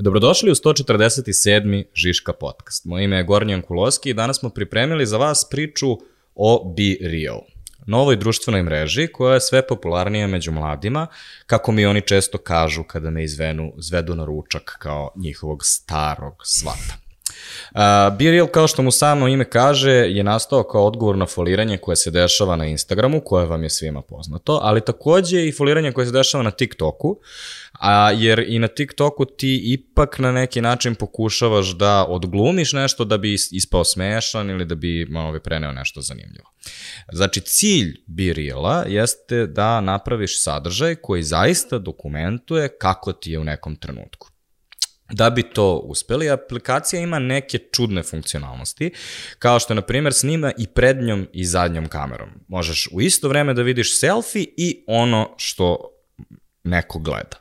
Dobrodošli u 147. Žiška podcast. Moje ime je Gornjan Kuloski i danas smo pripremili za vas priču o Be Real, novoj društvenoj mreži koja je sve popularnija među mladima, kako mi oni često kažu kada me izvenu, zvedu na ručak kao njihovog starog svata. Uh, Be Real, kao što mu samo ime kaže, je nastao kao odgovor na foliranje koje se dešava na Instagramu, koje vam je svima poznato, ali takođe i foliranje koje se dešava na TikToku, a, jer i na TikToku ti ipak na neki način pokušavaš da odglumiš nešto da bi ispao smešan ili da bi malo bi preneo nešto zanimljivo. Znači, cilj Be Reala jeste da napraviš sadržaj koji zaista dokumentuje kako ti je u nekom trenutku. Da bi to uspeli, aplikacija ima neke čudne funkcionalnosti, kao što na primjer, snima i prednjom i zadnjom kamerom. Možeš u isto vreme da vidiš selfie i ono što neko gleda.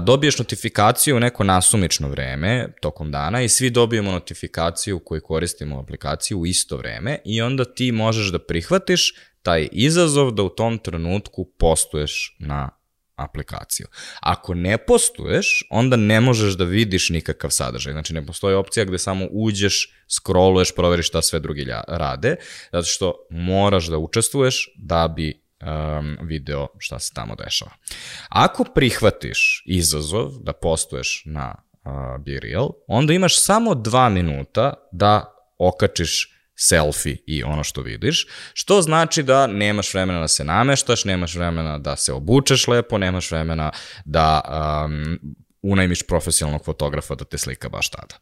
Dobiješ notifikaciju u neko nasumično vreme tokom dana i svi dobijemo notifikaciju koji koristimo aplikaciju u isto vreme i onda ti možeš da prihvatiš taj izazov da u tom trenutku postuješ na aplikaciju. Ako ne postuješ, onda ne možeš da vidiš nikakav sadržaj. Znači, ne postoji opcija gde samo uđeš, scrolluješ, proveriš šta sve drugi rade, zato što moraš da učestvuješ da bi um, video šta se tamo dešava. Ako prihvatiš izazov da postuješ na uh, Be Real, onda imaš samo dva minuta da okačiš selfie i ono što vidiš, što znači da nemaš vremena da se nameštaš, nemaš vremena da se obučeš lepo, nemaš vremena da um, unajmiš profesionalnog fotografa da te slika baš tada.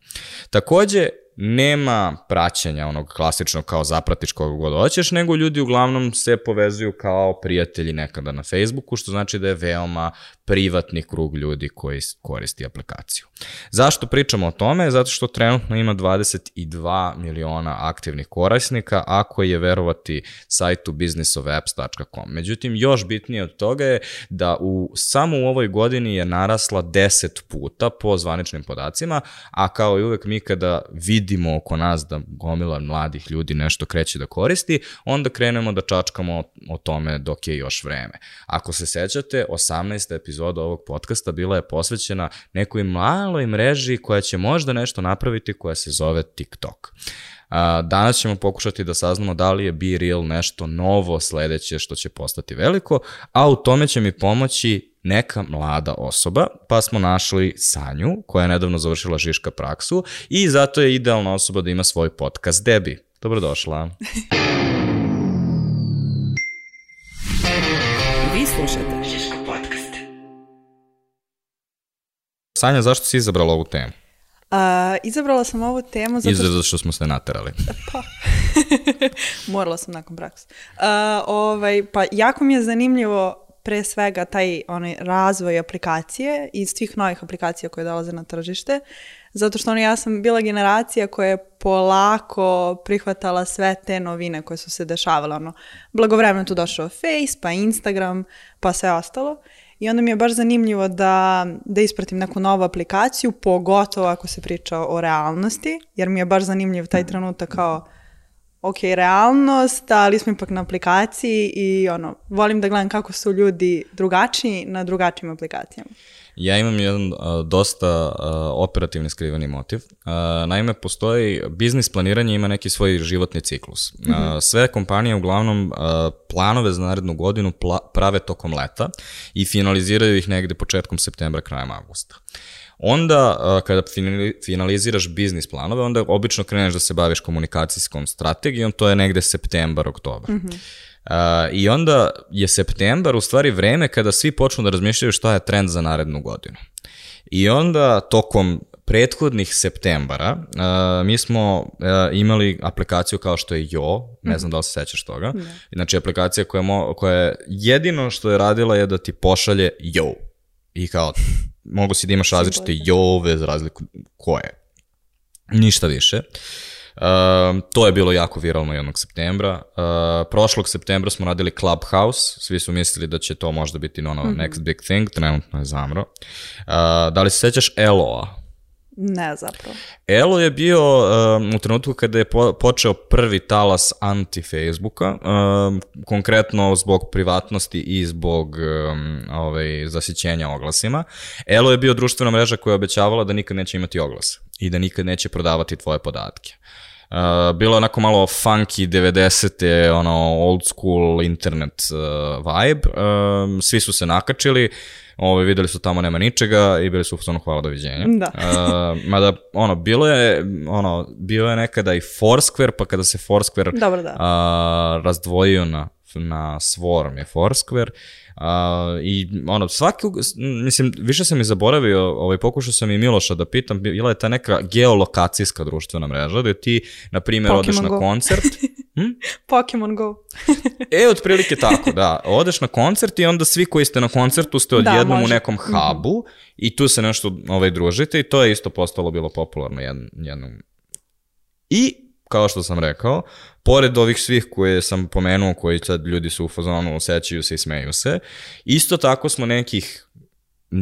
Takođe, nema praćenja onog klasičnog kao zapratiš koga god hoćeš, nego ljudi uglavnom se povezuju kao prijatelji nekada na Facebooku, što znači da je veoma privatni krug ljudi koji koristi aplikaciju. Zašto pričamo o tome? Zato što trenutno ima 22 miliona aktivnih korisnika, ako je verovati sajtu businessofapps.com. Međutim, još bitnije od toga je da u, samo u ovoj godini je narasla 10 puta po zvaničnim podacima, a kao i uvek mi kada vidimo oko nas da gomila mladih ljudi nešto kreće da koristi, onda krenemo da čačkamo o tome dok je još vreme. Ako se sećate, 18. epizoda ovog podcasta bila je posvećena nekoj maloj mreži koja će možda nešto napraviti koja se zove TikTok. Danas ćemo pokušati da saznamo da li je Be Real nešto novo sledeće što će postati veliko, a u tome će mi pomoći neka mlada osoba, pa smo našli Sanju, koja je nedavno završila Žiška praksu i zato je idealna osoba da ima svoj podcast Debi. Dobrodošla. Vi slušate Žiška podcast. Sanja, zašto si izabrala ovu temu? Uh, izabrala sam ovu temu zato što... Što smo se naterali. Pa, morala sam nakon praksa. Uh, ovaj, pa jako mi je zanimljivo pre svega taj onaj razvoj aplikacije i svih novih aplikacija koje dolaze na tržište, zato što ono, ja sam bila generacija koja je polako prihvatala sve te novine koje su se dešavale. Ono, blagovremeno tu došao Face, pa Instagram, pa sve ostalo. I onda mi je baš zanimljivo da, da ispratim neku novu aplikaciju, pogotovo ako se priča o realnosti, jer mi je baš zanimljiv taj trenutak kao ok, realnost, ali smo ipak na aplikaciji i ono, volim da gledam kako su ljudi drugačiji na drugačijim aplikacijama. Ja imam jedan uh, dosta uh, operativni skriveni motiv. Uh, naime, postoji, biznis planiranje ima neki svoj životni ciklus. Mm -hmm. uh, sve kompanije uglavnom uh, planove za narednu godinu pla prave tokom leta i finaliziraju ih negde početkom septembra, krajem avgusta. Onda, kada finaliziraš biznis planove, onda obično kreneš da se baviš komunikacijskom strategijom, to je negde septembar, oktobar. Mm -hmm. Uh, I onda je septembar u stvari vreme kada svi počnu da razmišljaju šta je trend za narednu godinu. I onda tokom prethodnih septembara uh, mi smo uh, imali aplikaciju kao što je Jo, ne znam mm -hmm. da li se sećaš toga. Ne. Znači aplikacija koja, mo, koja je jedino što je radila je da ti pošalje Jo. I kao mogu si da imaš različite jove za razliku koje. Ništa više. Uh, to je bilo jako viralno jednog septembra. Uh, prošlog septembra smo radili Clubhouse, svi su mislili da će to možda biti ono mm -hmm. next big thing, trenutno je zamro. Uh, da li se sećaš Eloa? Ne zapravo. Elo je bio um, u trenutku kada je po, počeo prvi talas anti-Facebooka, um, konkretno zbog privatnosti i zbog um, ovaj, zasićenja oglasima. Elo je bio društvena mreža koja je obećavala da nikad neće imati oglas i da nikad neće prodavati tvoje podatke. Uh, bilo je onako malo funky 90. ono old school internet uh, vibe. Um, svi su se nakačili. Ove, videli su tamo nema ničega i bili su u fazonu hvala doviđenja. Da. uh, mada, ono, bilo je, ono, bio je nekada i Foursquare, pa kada se Foursquare Dobro, da. uh, razdvojio na, na Swarm je Foursquare, Uh, I ono, svaki, mislim, više sam i zaboravio, ovaj, pokušao sam i Miloša da pitam, bila je ta neka geolokacijska društvena mreža, da ti, na primjer, Pokemon odeš na Go. koncert, hm? Pokemon Go. E, otprilike tako, da. Odeš na koncert i onda svi koji ste na koncertu ste Da, odjednom u može. nekom hubu i tu se nešto ovaj, družite i to je isto postalo bilo popularno jed, jednom. I, kao što sam rekao, pored ovih svih koje sam pomenuo, koji sad ljudi su u fazonu, sećaju se i smeju se, isto tako smo nekih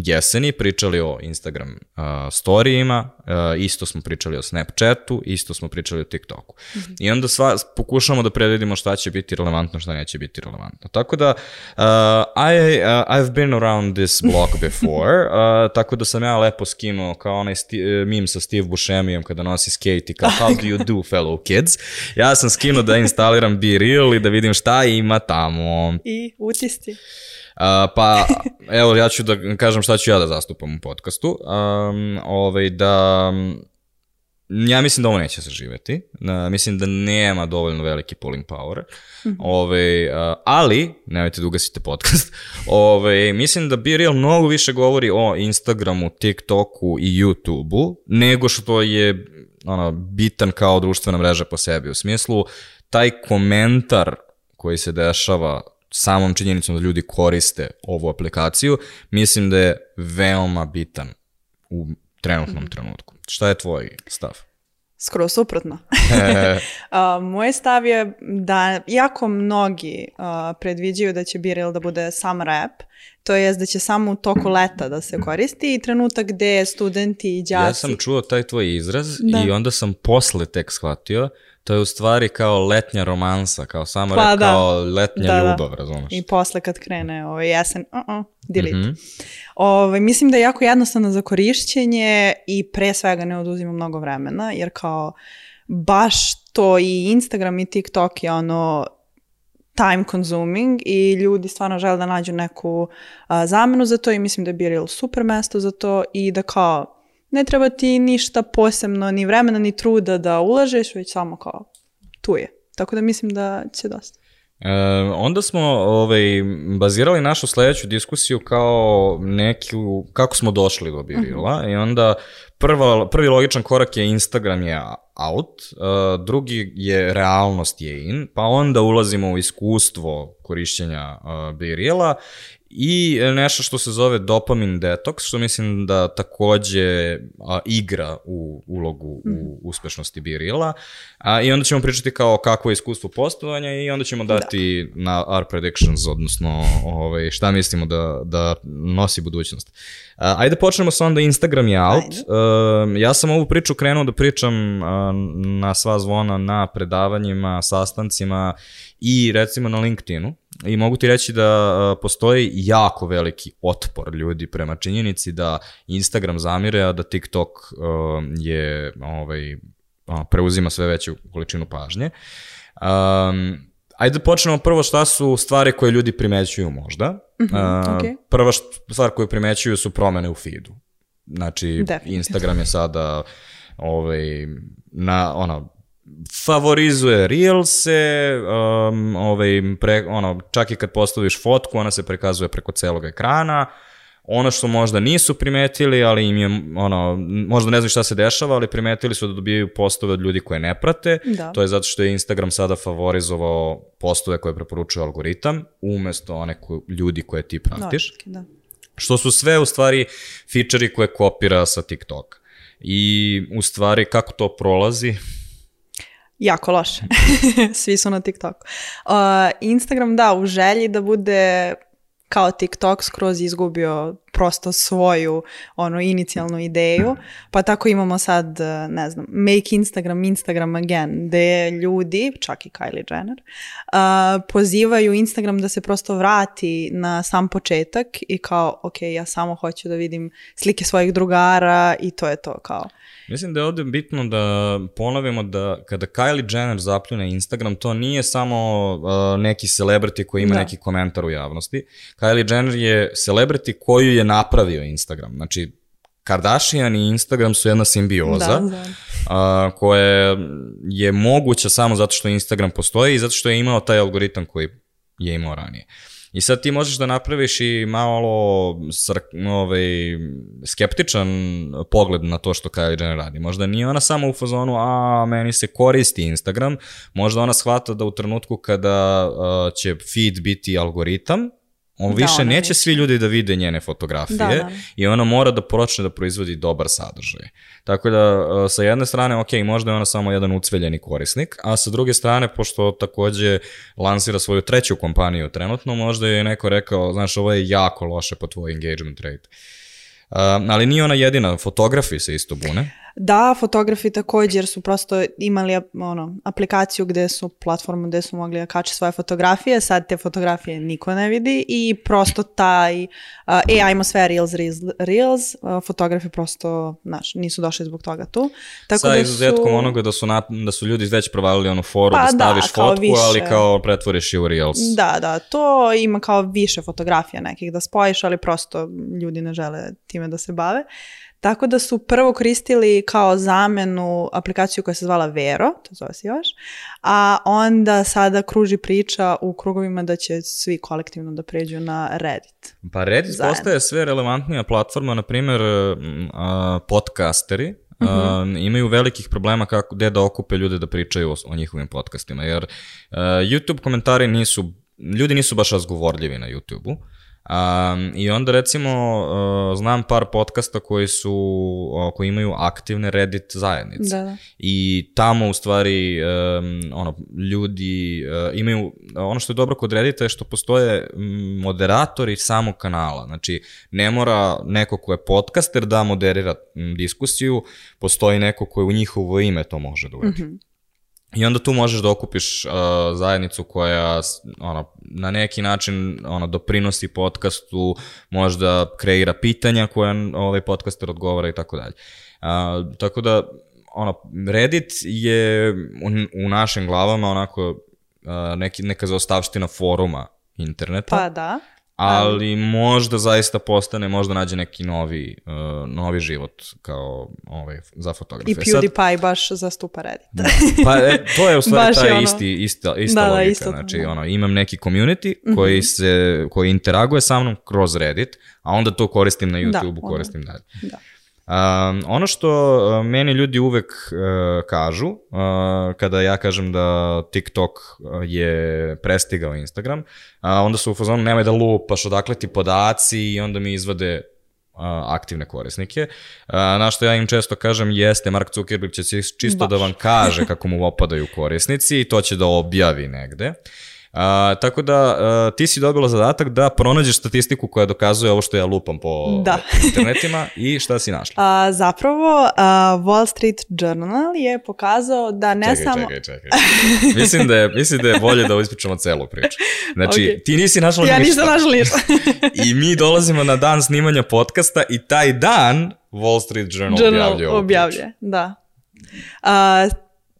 jeseni pričali o Instagram uh, storijima, uh, isto smo pričali o Snapchatu, isto smo pričali o TikToku. I onda sva, pokušamo da predvidimo šta će biti relevantno, šta neće biti relevantno. Tako da, uh, I, uh, I've been around this block before, uh, tako da sam ja lepo skinuo kao onaj sti, uh, meme sa Steve Buscemijem kada nosi skate i kao how do you do fellow kids. Ja sam skinuo da instaliram Be Real i da vidim šta ima tamo. I utisci. Uh, pa, evo, ja ću da kažem šta ću ja da zastupam u podcastu. Um, ovaj, da, ja mislim da ovo neće zaživeti. Uh, mislim da nema dovoljno veliki pulling power. Ovaj, uh, ali, nemojte da ugasite podcast, ovaj, mislim da Be Real mnogo više govori o Instagramu, TikToku i YouTubeu, nego što je ono, bitan kao društvena mreža po sebi. U smislu, taj komentar koji se dešava samom činjenicom da ljudi koriste ovu aplikaciju, mislim da je veoma bitan u trenutnom trenutku. Šta je tvoj stav? Skoro suprotno. A, moj stav je da jako mnogi a, predviđaju da će Biril da bude sam rap, to jest da će samo u toku leta da se koristi i trenutak gde studenti i đaci... Ja sam čuo taj tvoj izraz Da. i onda sam posle tek shvatio to je u stvari kao letnja romansa, kao samo Pa da. kao letnja Da, da. ljubav, razumeš? I posle kad krene ovaj jesen, uh-uh, delete. Mhm. Ovaj, mislim da je jako jednostavno za korišćenje i pre svega ne oduzima mnogo vremena, jer kao baš to i Instagram i TikTok je ono time consuming i ljudi stvarno žele da nađu neku a, zamenu za to i mislim da je Biril super mesto za to i da kao ne treba ti ništa posebno, ni vremena, ni truda da ulažeš, već samo kao tu je. Tako da mislim da će dosta. E, onda smo ovaj, bazirali našu sledeću diskusiju kao neku, kako smo došli do Birila i onda prva, prvi logičan korak je Instagram je out, e, drugi je realnost je in, pa onda ulazimo u iskustvo korišćenja uh, Birila i nešto što se zove dopamine detox, što mislim da takođe a, igra u ulogu u uspešnosti Birila. A, I onda ćemo pričati kao kakvo je iskustvo postovanja i onda ćemo dati na our predictions, odnosno ovaj, šta mislimo da, da nosi budućnost. A, ajde počnemo sa onda Instagram je out. E, ja sam ovu priču krenuo da pričam a, na sva zvona na predavanjima, sastancima i recimo na LinkedInu. I mogu ti reći da postoji jako veliki otpor ljudi prema činjenici da Instagram zamire, a da TikTok je ovaj, preuzima sve veću količinu pažnje. Um, ajde da počnemo prvo šta su stvari koje ljudi primećuju možda. Mm -hmm, okej. Prva stvar koju primećuju su promene u feedu. Znači, Definitivno. Instagram je sada ovaj, na, ono, favorizuje Reelse, um, ovaj, pre, ono, čak i kad postaviš fotku, ona se prikazuje preko celog ekrana. Ono što možda nisu primetili, ali im je, ono, možda ne znaju šta se dešava, ali primetili su da dobijaju postove od ljudi koje ne prate. Da. To je zato što je Instagram sada favorizovao postove koje preporučuje algoritam, umesto one ko, ljudi koje ti pratiš. Da. Što su sve u stvari fičeri koje kopira sa TikToka. I u stvari kako to prolazi, Jako loše. Svi su na TikToku. Uh, Instagram, da, u želji da bude kao TikTok skroz izgubio prosto svoju ono inicijalnu ideju, pa tako imamo sad, eh, ne znam, make Instagram Instagram again, gde ljudi, čak i Kylie Jenner, uh, pozivaju Instagram da se prosto vrati na sam početak i kao, ok, ja samo hoću da vidim slike svojih drugara i to je to kao. Mislim da je ovde bitno da ponovimo da kada Kylie Jenner zapljune Instagram, to nije samo uh, neki celebrity koji ima da. neki komentar u javnosti. Kylie Jenner je celebrity koju je napravio Instagram. Znači, Kardashian i Instagram su jedna simbioza da, da. A, koja je moguća samo zato što Instagram postoji i zato što je imao taj algoritam koji je imao ranije. I sad ti možeš da napraviš i malo srk, ovaj, skeptičan pogled na to što Kylie Jenner radi. Možda nije ona samo u fazonu, a meni se koristi Instagram, možda ona shvata da u trenutku kada uh, će feed biti algoritam, On da, više neće neće svi ljudi da vide njene fotografije da, da. i ona mora da počne da proizvodi dobar sadržaj. Tako da, e, sa jedne strane, ok, možda je ona samo jedan ucveljeni korisnik, a sa druge strane, pošto takođe lansira svoju treću kompaniju trenutno, možda je neko rekao, znaš, ovo je jako loše po tvoj engagement rate. Uh, ali nije ona jedina, fotografi se isto bune. Da, fotografi također su prosto imali ono, aplikaciju gde su, platformu gde su mogli da kače svoje fotografije, sad te fotografije niko ne vidi i prosto taj, uh, e, ajmo sve Reels, Reels, Reels, uh, fotografi prosto, znaš, nisu došli zbog toga tu. Tako Sa da izuzetkom su... onoga da su, na, da su ljudi već provalili onu foru pa, da staviš da, fotku, više. ali kao pretvoriš je u Reels. Da, da, to ima kao više fotografija nekih da spojiš, ali prosto ljudi ne žele time da se bave. Tako da su prvo koristili kao zamenu aplikaciju koja se zvala Vero, to zove se još, a onda sada kruži priča u krugovima da će svi kolektivno da pređu na Reddit. Pa Reddit Zajedno. postaje sve relevantnija platforma, na primjer podcasteri, Uh, -huh. uh, imaju velikih problema kako gde da okupe ljude da pričaju o, o njihovim podcastima, jer uh, YouTube komentari nisu, ljudi nisu baš razgovorljivi na YouTube-u, Um, I onda recimo uh, znam par podcasta koji su uh, koji imaju aktivne Reddit zajednice. Da, da. I tamo u stvari um, ono ljudi uh, imaju ono što je dobro kod Reddita je što postoje moderatori samog kanala. Znači ne mora neko ko je podcaster da moderira diskusiju, postoji neko ko je u njihovo ime to može da uradi. Mm -hmm. I onda tu možeš da okupiš uh, zajednicu koja ono, na neki način ono, doprinosi podcastu, možda kreira pitanja koja ovaj podcaster odgovara i tako dalje. Uh, tako da, ono, Reddit je u, u našim glavama onako uh, neki, neka zaostavština foruma interneta. Pa da ali možda zaista postane, možda nađe neki novi, uh, novi život kao ovaj, za fotografe. I PewDiePie Sad, baš zastupa Reddit. Da. Pa e, to je u stvari taj ono, isti, ista, ista da, da logika. Da, isto, znači, da. ono, imam neki community mm -hmm. koji, se, koji interaguje sa mnom kroz Reddit, a onda to koristim na YouTube-u, da, koristim dalje. Da. Um, ono što uh, meni ljudi uvek uh, kažu, uh, kada ja kažem da TikTok je prestigao Instagram, uh, onda su u fazonu nemoj da lupaš odakle ti podaci i onda mi izvade aktivne korisnike. Na što ja im često kažem jeste, Mark Zuckerberg će čisto Baš. da vam kaže kako mu opadaju korisnici i to će da objavi negde. Uh, A, tako da a, ti si dobila zadatak da pronađeš statistiku koja dokazuje ovo što ja lupam po da. internetima i šta si našla? A, zapravo a, Wall Street Journal je pokazao da ne čekaj, samo... Čekaj, čekaj, mislim, da je, mislim da je bolje da ispričamo celu priču. Znači, okay. ti nisi našla ja ništa. Ja nisam našla ništa. I mi dolazimo na dan snimanja podcasta i taj dan Wall Street Journal, Journal objavlja objavlja, da. A,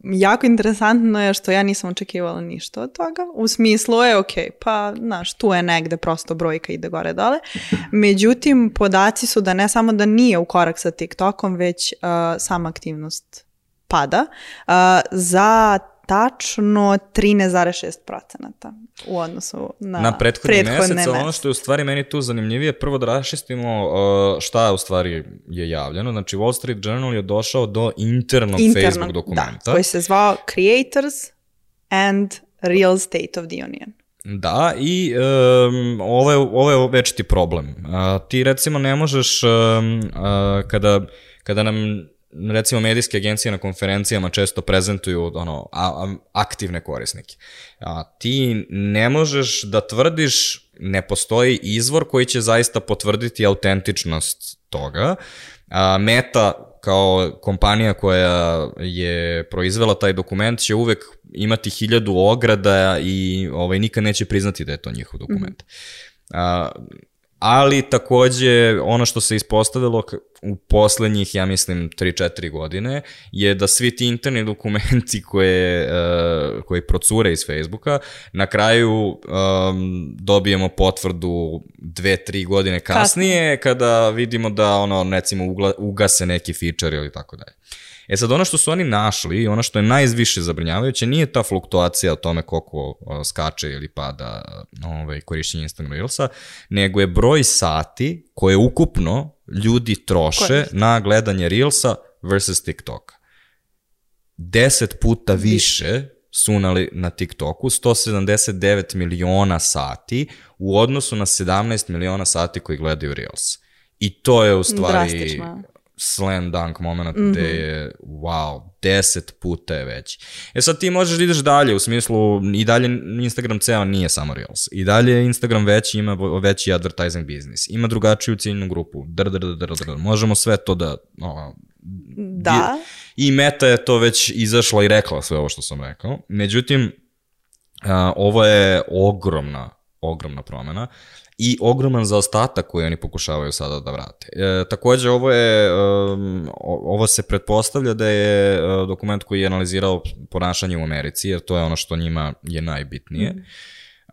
jako interesantno je što ja nisam očekivala ništa od toga. U smislu je, ok, pa, znaš, tu je negde prosto brojka ide gore dole. Međutim, podaci su da ne samo da nije u korak sa TikTokom, već uh, sama aktivnost pada. Uh, za tačno 13,6 procenata u odnosu na, na prethodni mesec. mesec. Ono što je u stvari meni tu zanimljivije, prvo da raščistimo uh, šta u stvari je javljeno. Znači Wall Street Journal je došao do internog, internog Facebook dokumenta. Da, koji se zvao Creators and Real State of the Union. Da, i um, ovo, je, ovo je večiti problem. Uh, ti recimo ne možeš, um, uh, kada, kada nam recimo medijske agencije na konferencijama često prezentuju ono, a, a, aktivne korisnike. A, ti ne možeš da tvrdiš ne postoji izvor koji će zaista potvrditi autentičnost toga. A, Meta kao kompanija koja je proizvela taj dokument će uvek imati hiljadu ograda i ovaj, nikad neće priznati da je to njihov dokument. Mm -hmm. A, ali takođe ono što se ispostavilo u poslednjih, ja mislim, 3-4 godine, je da svi ti interni dokumenti koje, uh, koje procure iz Facebooka, na kraju um, dobijemo potvrdu 2-3 godine kasnije, kada vidimo da, ono, recimo, ugase neki feature ili tako dalje. E sad, ono što su oni našli i ono što je najviše zabrinjavajuće nije ta fluktuacija o tome koliko skače ili pada ovaj, korišćenje Instagram Reelsa, nego je broj sati koje ukupno ljudi troše Korist. na gledanje Reelsa versus TikToka. Deset puta više su na, na TikToku, 179 miliona sati u odnosu na 17 miliona sati koji gledaju Reels. I to je u stvari Drastično slam dunk moment mm -hmm. gde je, wow, deset puta je veći. E sad ti možeš da ideš dalje, u smislu, i dalje Instagram ceo nije samo Reels. I dalje Instagram veći ima veći advertising biznis. Ima drugačiju ciljnu grupu. Dr, dr, dr, dr, dr. Možemo sve to da... O, da. I Meta je to već izašla i rekla sve ovo što sam rekao. Međutim, a, ovo je ogromna, ogromna promena i ogroman zaostatak koji oni pokušavaju sada da vrate. E, takođe, ovo, je, um, ovo se pretpostavlja da je uh, dokument koji je analizirao ponašanje u Americi, jer to je ono što njima je najbitnije. Mm.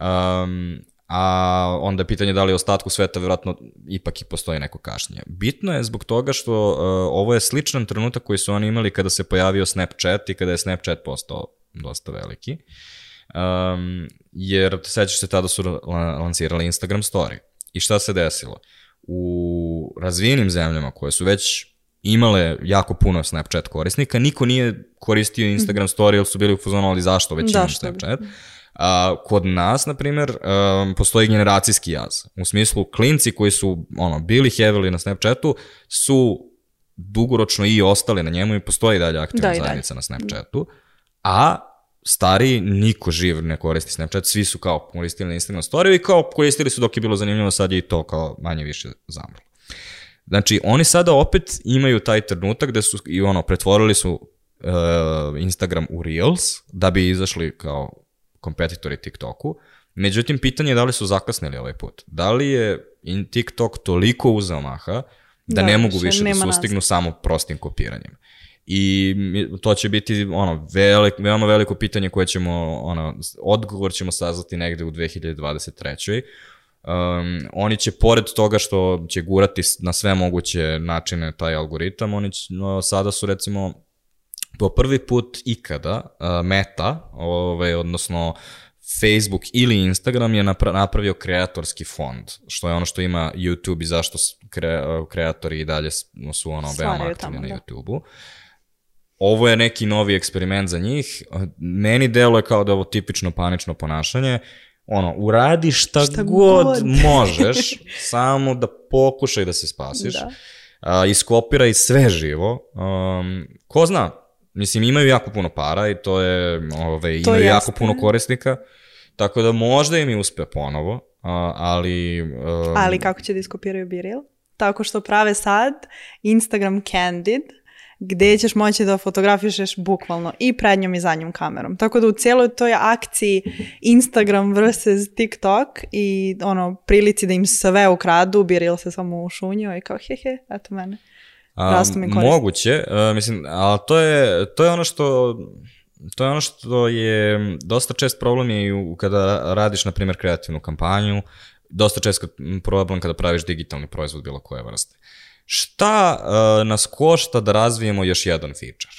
Um, a onda je pitanje da li ostatku sveta vjerojatno ipak i postoji neko kašnje. Bitno je zbog toga što uh, ovo je sličan trenutak koji su oni imali kada se pojavio Snapchat i kada je Snapchat postao dosta veliki. Um, jer sećaš se tada su lancirali Instagram story. I šta se desilo? U razvijenim zemljama koje su već imale jako puno Snapchat korisnika, niko nije koristio Instagram story ili su bili u fuzonu, ali zašto već da, imam Snapchat? A, kod nas, na primjer, um, postoji generacijski jaz. U smislu, klinci koji su ono, bili heavily na Snapchatu su dugoročno i ostali na njemu i postoji dalje aktivna da, zajednica dalje. na Snapchatu, a stari, niko živ ne koristi Snapchat, svi su kao koristili na Instagram story i kao koristili su dok je bilo zanimljivo, sad je i to kao manje više zamrlo. Znači, oni sada opet imaju taj trenutak gde su i ono, pretvorili su uh, Instagram u Reels, da bi izašli kao kompetitori TikToku. Međutim, pitanje je da li su zakasnili ovaj put. Da li je TikTok toliko uzeo maha da, da ne mogu više da sustignu nas. samo prostim kopiranjem i to će biti ono velik, veoma veliko pitanje koje ćemo ono odgovor ćemo saznati negde u 2023. Um, oni će pored toga što će gurati na sve moguće načine taj algoritam, oni će, no, sada su recimo po prvi put ikada uh, Meta, ovaj, odnosno Facebook ili Instagram je napravio kreatorski fond, što je ono što ima YouTube i zašto kre, kreatori i dalje su ono veoma aktivni na da. Ovo je neki novi eksperiment za njih. Meni delo je kao da je ovo tipično panično ponašanje. Ono, uradi šta, šta god, god možeš, samo da pokušaj da se spasiš. Da. A, iskopiraj sve živo. Um, ko zna, mislim, imaju jako puno para i to je, ove, to imaju jeste. jako puno korisnika, tako da možda im i uspe ponovo, uh, ali... Um, ali kako će da iskopiraju Biril? Tako što prave sad Instagram Candid, gde ćeš moći da fotografišeš bukvalno i prednjom i zadnjom kamerom. Tako da u cijeloj toj akciji Instagram versus TikTok i ono prilici da im sve ukradu, biril se samo u šunju i kao he he, eto mene. A, moguće, uh, mislim, ali to je, to je ono što to je ono što je dosta čest problem je i kada radiš, na primjer, kreativnu kampanju, dosta čest problem kada praviš digitalni proizvod bilo koje vrste. Šta uh, nas košta da razvijemo još jedan feature?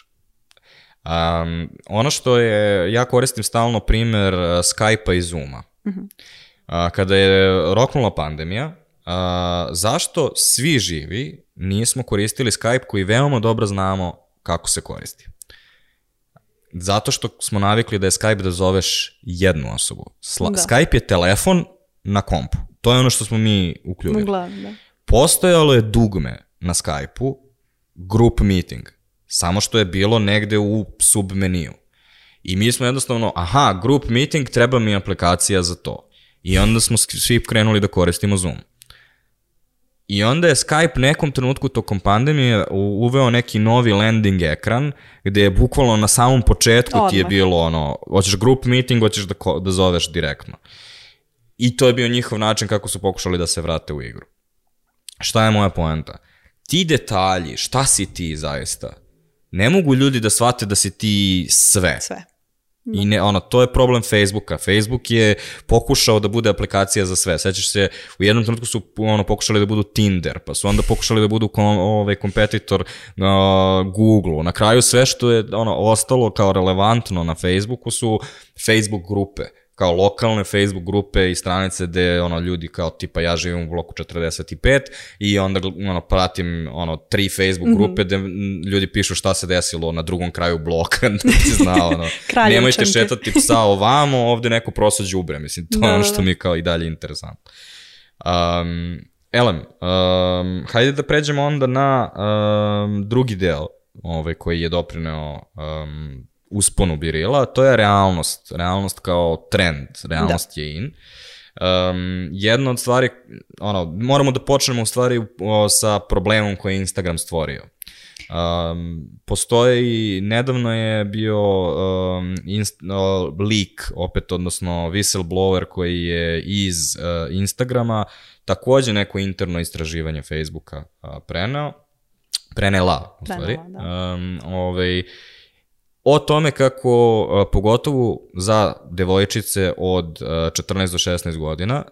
Um, ono što je, ja koristim stalno primer uh, Skype-a i Zoom-a. Uh -huh. uh, kada je roknula pandemija, uh, zašto svi živi nismo koristili Skype koji veoma dobro znamo kako se koristi? Zato što smo navikli da je Skype da zoveš jednu osobu. Sla da. Skype je telefon na kompu. To je ono što smo mi ukljuvili. Uglavnom, da postojalo je dugme na Skype-u, group meeting, samo što je bilo negde u submeniju. I mi smo jednostavno, aha, group meeting, treba mi aplikacija za to. I onda smo svi krenuli da koristimo Zoom. I onda je Skype nekom trenutku tokom pandemije uveo neki novi landing ekran gde je bukvalno na samom početku Odmah. ti je bilo ono, hoćeš group meeting, hoćeš da, da zoveš direktno. I to je bio njihov način kako su pokušali da se vrate u igru. Šta je moja poenta? Ti detalji, šta si ti zaista? Ne mogu ljudi da shvate da si ti sve. Sve. I ne, ono, to je problem Facebooka. Facebook je pokušao da bude aplikacija za sve. Sećaš se, u jednom trenutku su ono, pokušali da budu Tinder, pa su onda pokušali da budu kom, ovaj, kompetitor na Google. Na kraju sve što je ono, ostalo kao relevantno na Facebooku su Facebook grupe kao lokalne Facebook grupe i stranice gde ono ljudi kao tipa ja živim u bloku 45 i onda ono pratim ono tri Facebook mm -hmm. grupe gde ljudi pišu šta se desilo na drugom kraju bloka da ti zna ono nemojte šetati psa ovamo ovde neko prosa đubre mislim to da, je ono što da. mi kao i dalje interesantno um, Elem, um, hajde da pređemo onda na um, drugi deo ovaj, koji je doprineo um, usponu birila, to je realnost. Realnost kao trend, realnost da. je in. Um, jedna od stvari, ono, moramo da počnemo u stvari o, sa problemom koji je Instagram stvorio. Um, postoji, nedavno je bio um, inst, uh, leak, opet, odnosno whistleblower koji je iz uh, Instagrama takođe neko interno istraživanje Facebooka uh, preneo, prenela, u stvari. Prenela, da. Um, ovaj, o tome kako, pogotovo za devojčice od 14 do 16 godina,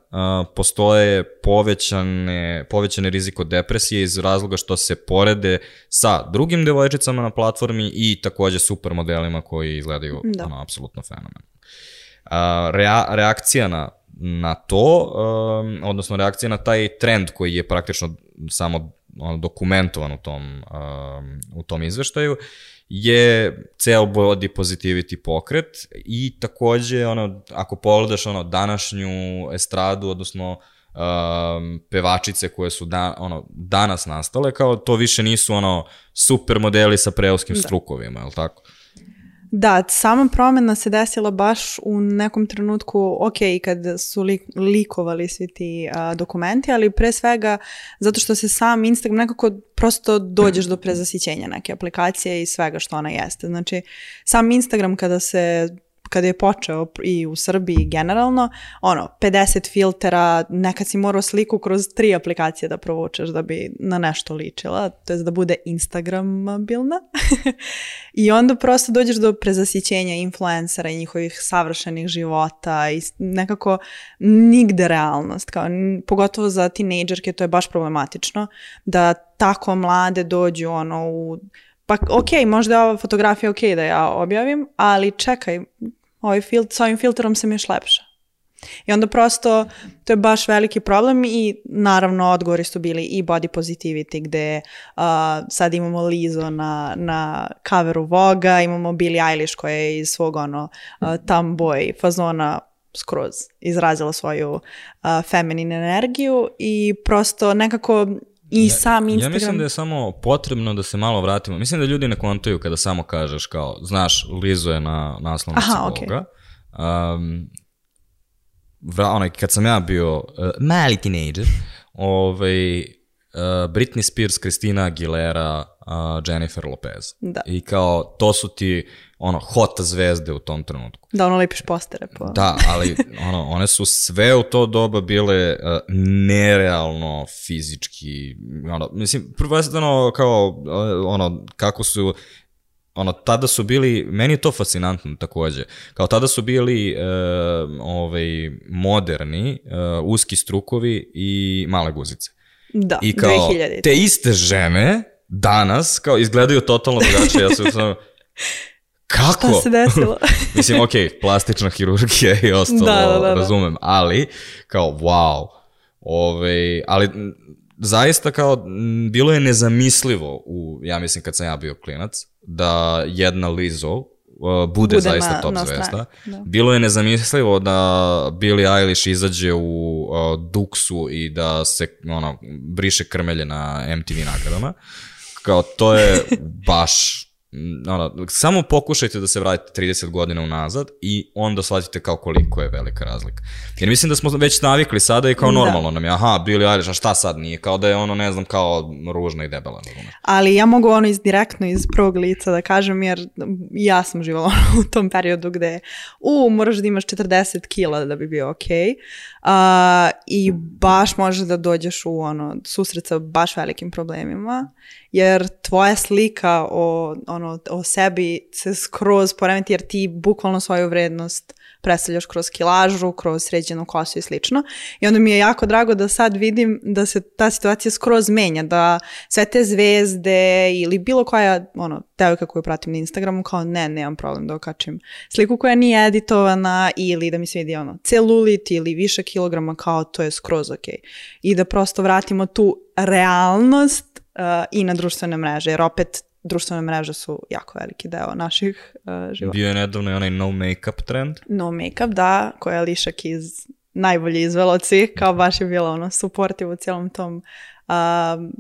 postoje povećane, povećane riziko depresije iz razloga što se porede sa drugim devojčicama na platformi i takođe super modelima koji izgledaju da. ono, apsolutno fenomen. Rea, reakcija na, na to, odnosno reakcija na taj trend koji je praktično samo dokumentovan u tom, u tom izveštaju, je ceo body positivity pokret i takođe ono ako pogledaš ono današnju estradu odnosno um, pevačice koje su da, ono danas nastale kao to više nisu ono super modeli sa preoskim da. strukovima, je l' tako? Da, sama promena se desila baš u nekom trenutku, ok, kad su li, likovali svi ti a, dokumenti, ali pre svega zato što se sam Instagram nekako prosto dođeš do prezasićenja neke aplikacije i svega što ona jeste. Znači, sam Instagram kada se kada je počeo i u Srbiji generalno, ono, 50 filtera, nekad si morao sliku kroz tri aplikacije da provučeš da bi na nešto ličila, to je da bude instagramabilna. I onda prosto dođeš do prezasićenja influencera i njihovih savršenih života i nekako nigde realnost, kao, pogotovo za tinejdžerke to je baš problematično, da tako mlade dođu ono u pa ok, možda je ova fotografija ok da ja objavim, ali čekaj, ovaj fil, sa ovim filtrom sam još lepša. I onda prosto to je baš veliki problem i naravno odgovori su bili i body positivity gde uh, sad imamo Lizo na, na coveru Voga, imamo Billie Eilish koja je iz svog ono uh, tomboy fazona skroz izrazila svoju uh, feminine energiju i prosto nekako i ja, sam Instagram. Ja mislim da je samo potrebno da se malo vratimo. Mislim da ljudi ne kontaju kada samo kažeš kao, znaš, Lizo je na naslovnici Aha, bloga. Okay. Um, vra, onaj, kad sam ja bio uh, mali tinejdžer, ovaj, uh, Britney Spears, Christina Aguilera, uh, Jennifer Lopez. Da. I kao, to su ti ono, hot zvezde u tom trenutku. Da, ono lepiš postere po... Da, ali ono, one su sve u to doba bile uh, nerealno fizički, ono, mislim, prvenstveno kao, uh, ono, kako su ono, tada su bili, meni je to fascinantno takođe, kao tada su bili uh, ovaj, moderni, uh, uski strukovi i male guzice. Da, I kao, 2000. te iste žene danas, kao, izgledaju totalno drugačije, ja sam Kako? Šta se desilo? Mislim, ok, plastična hirurgija i ostalo, da, da, da, da. razumem, ali kao, wow, ove, ali zaista kao, bilo je nezamislivo, u, ja mislim kad sam ja bio klinac, da jedna Lizzo uh, bude, bude zaista na, top na zvezda. Da. Bilo je nezamislivo da Billie Eilish izađe u uh, Duxu i da se ono, briše krmelje na MTV nagradama. Kao, to je baš ono, samo pokušajte da se vratite 30 godina unazad i onda shvatite kao koliko je velika razlika. Jer mislim da smo već navikli sada i kao Da. normalno nam je, aha, Billie Eilish, a šta sad nije? Kao da je ono, ne znam, kao ružna i debela. Ne znam. Ali ja mogu ono iz, direktno iz prvog lica da kažem, jer ja sam živala u tom periodu gde, u, moraš da imaš 40 kila da bi bio okej. A, I baš može da dođeš u ono, susret sa baš velikim problemima, jer tvoja slika o, ono, o sebi se skroz poremeti, jer ti bukvalno svoju vrednost predstavljaš kroz kilažu, kroz sređenu kosu i slično. I onda mi je jako drago da sad vidim da se ta situacija skroz menja, da sve te zvezde ili bilo koja ono, devojka koju pratim na Instagramu kao ne, nemam problem da okačim sliku koja nije editovana ili da mi se vidi ono, celulit ili više kilograma kao to je skroz ok. I da prosto vratimo tu realnost uh, i na društvene mreže, jer opet društvene mreže su jako veliki deo naših uh, života. Bio je nedavno i onaj no make-up trend. No Makeup, da, koja je Lišak iz najbolji izvela od svih, kao baš je bila ono supportive u cijelom tom um,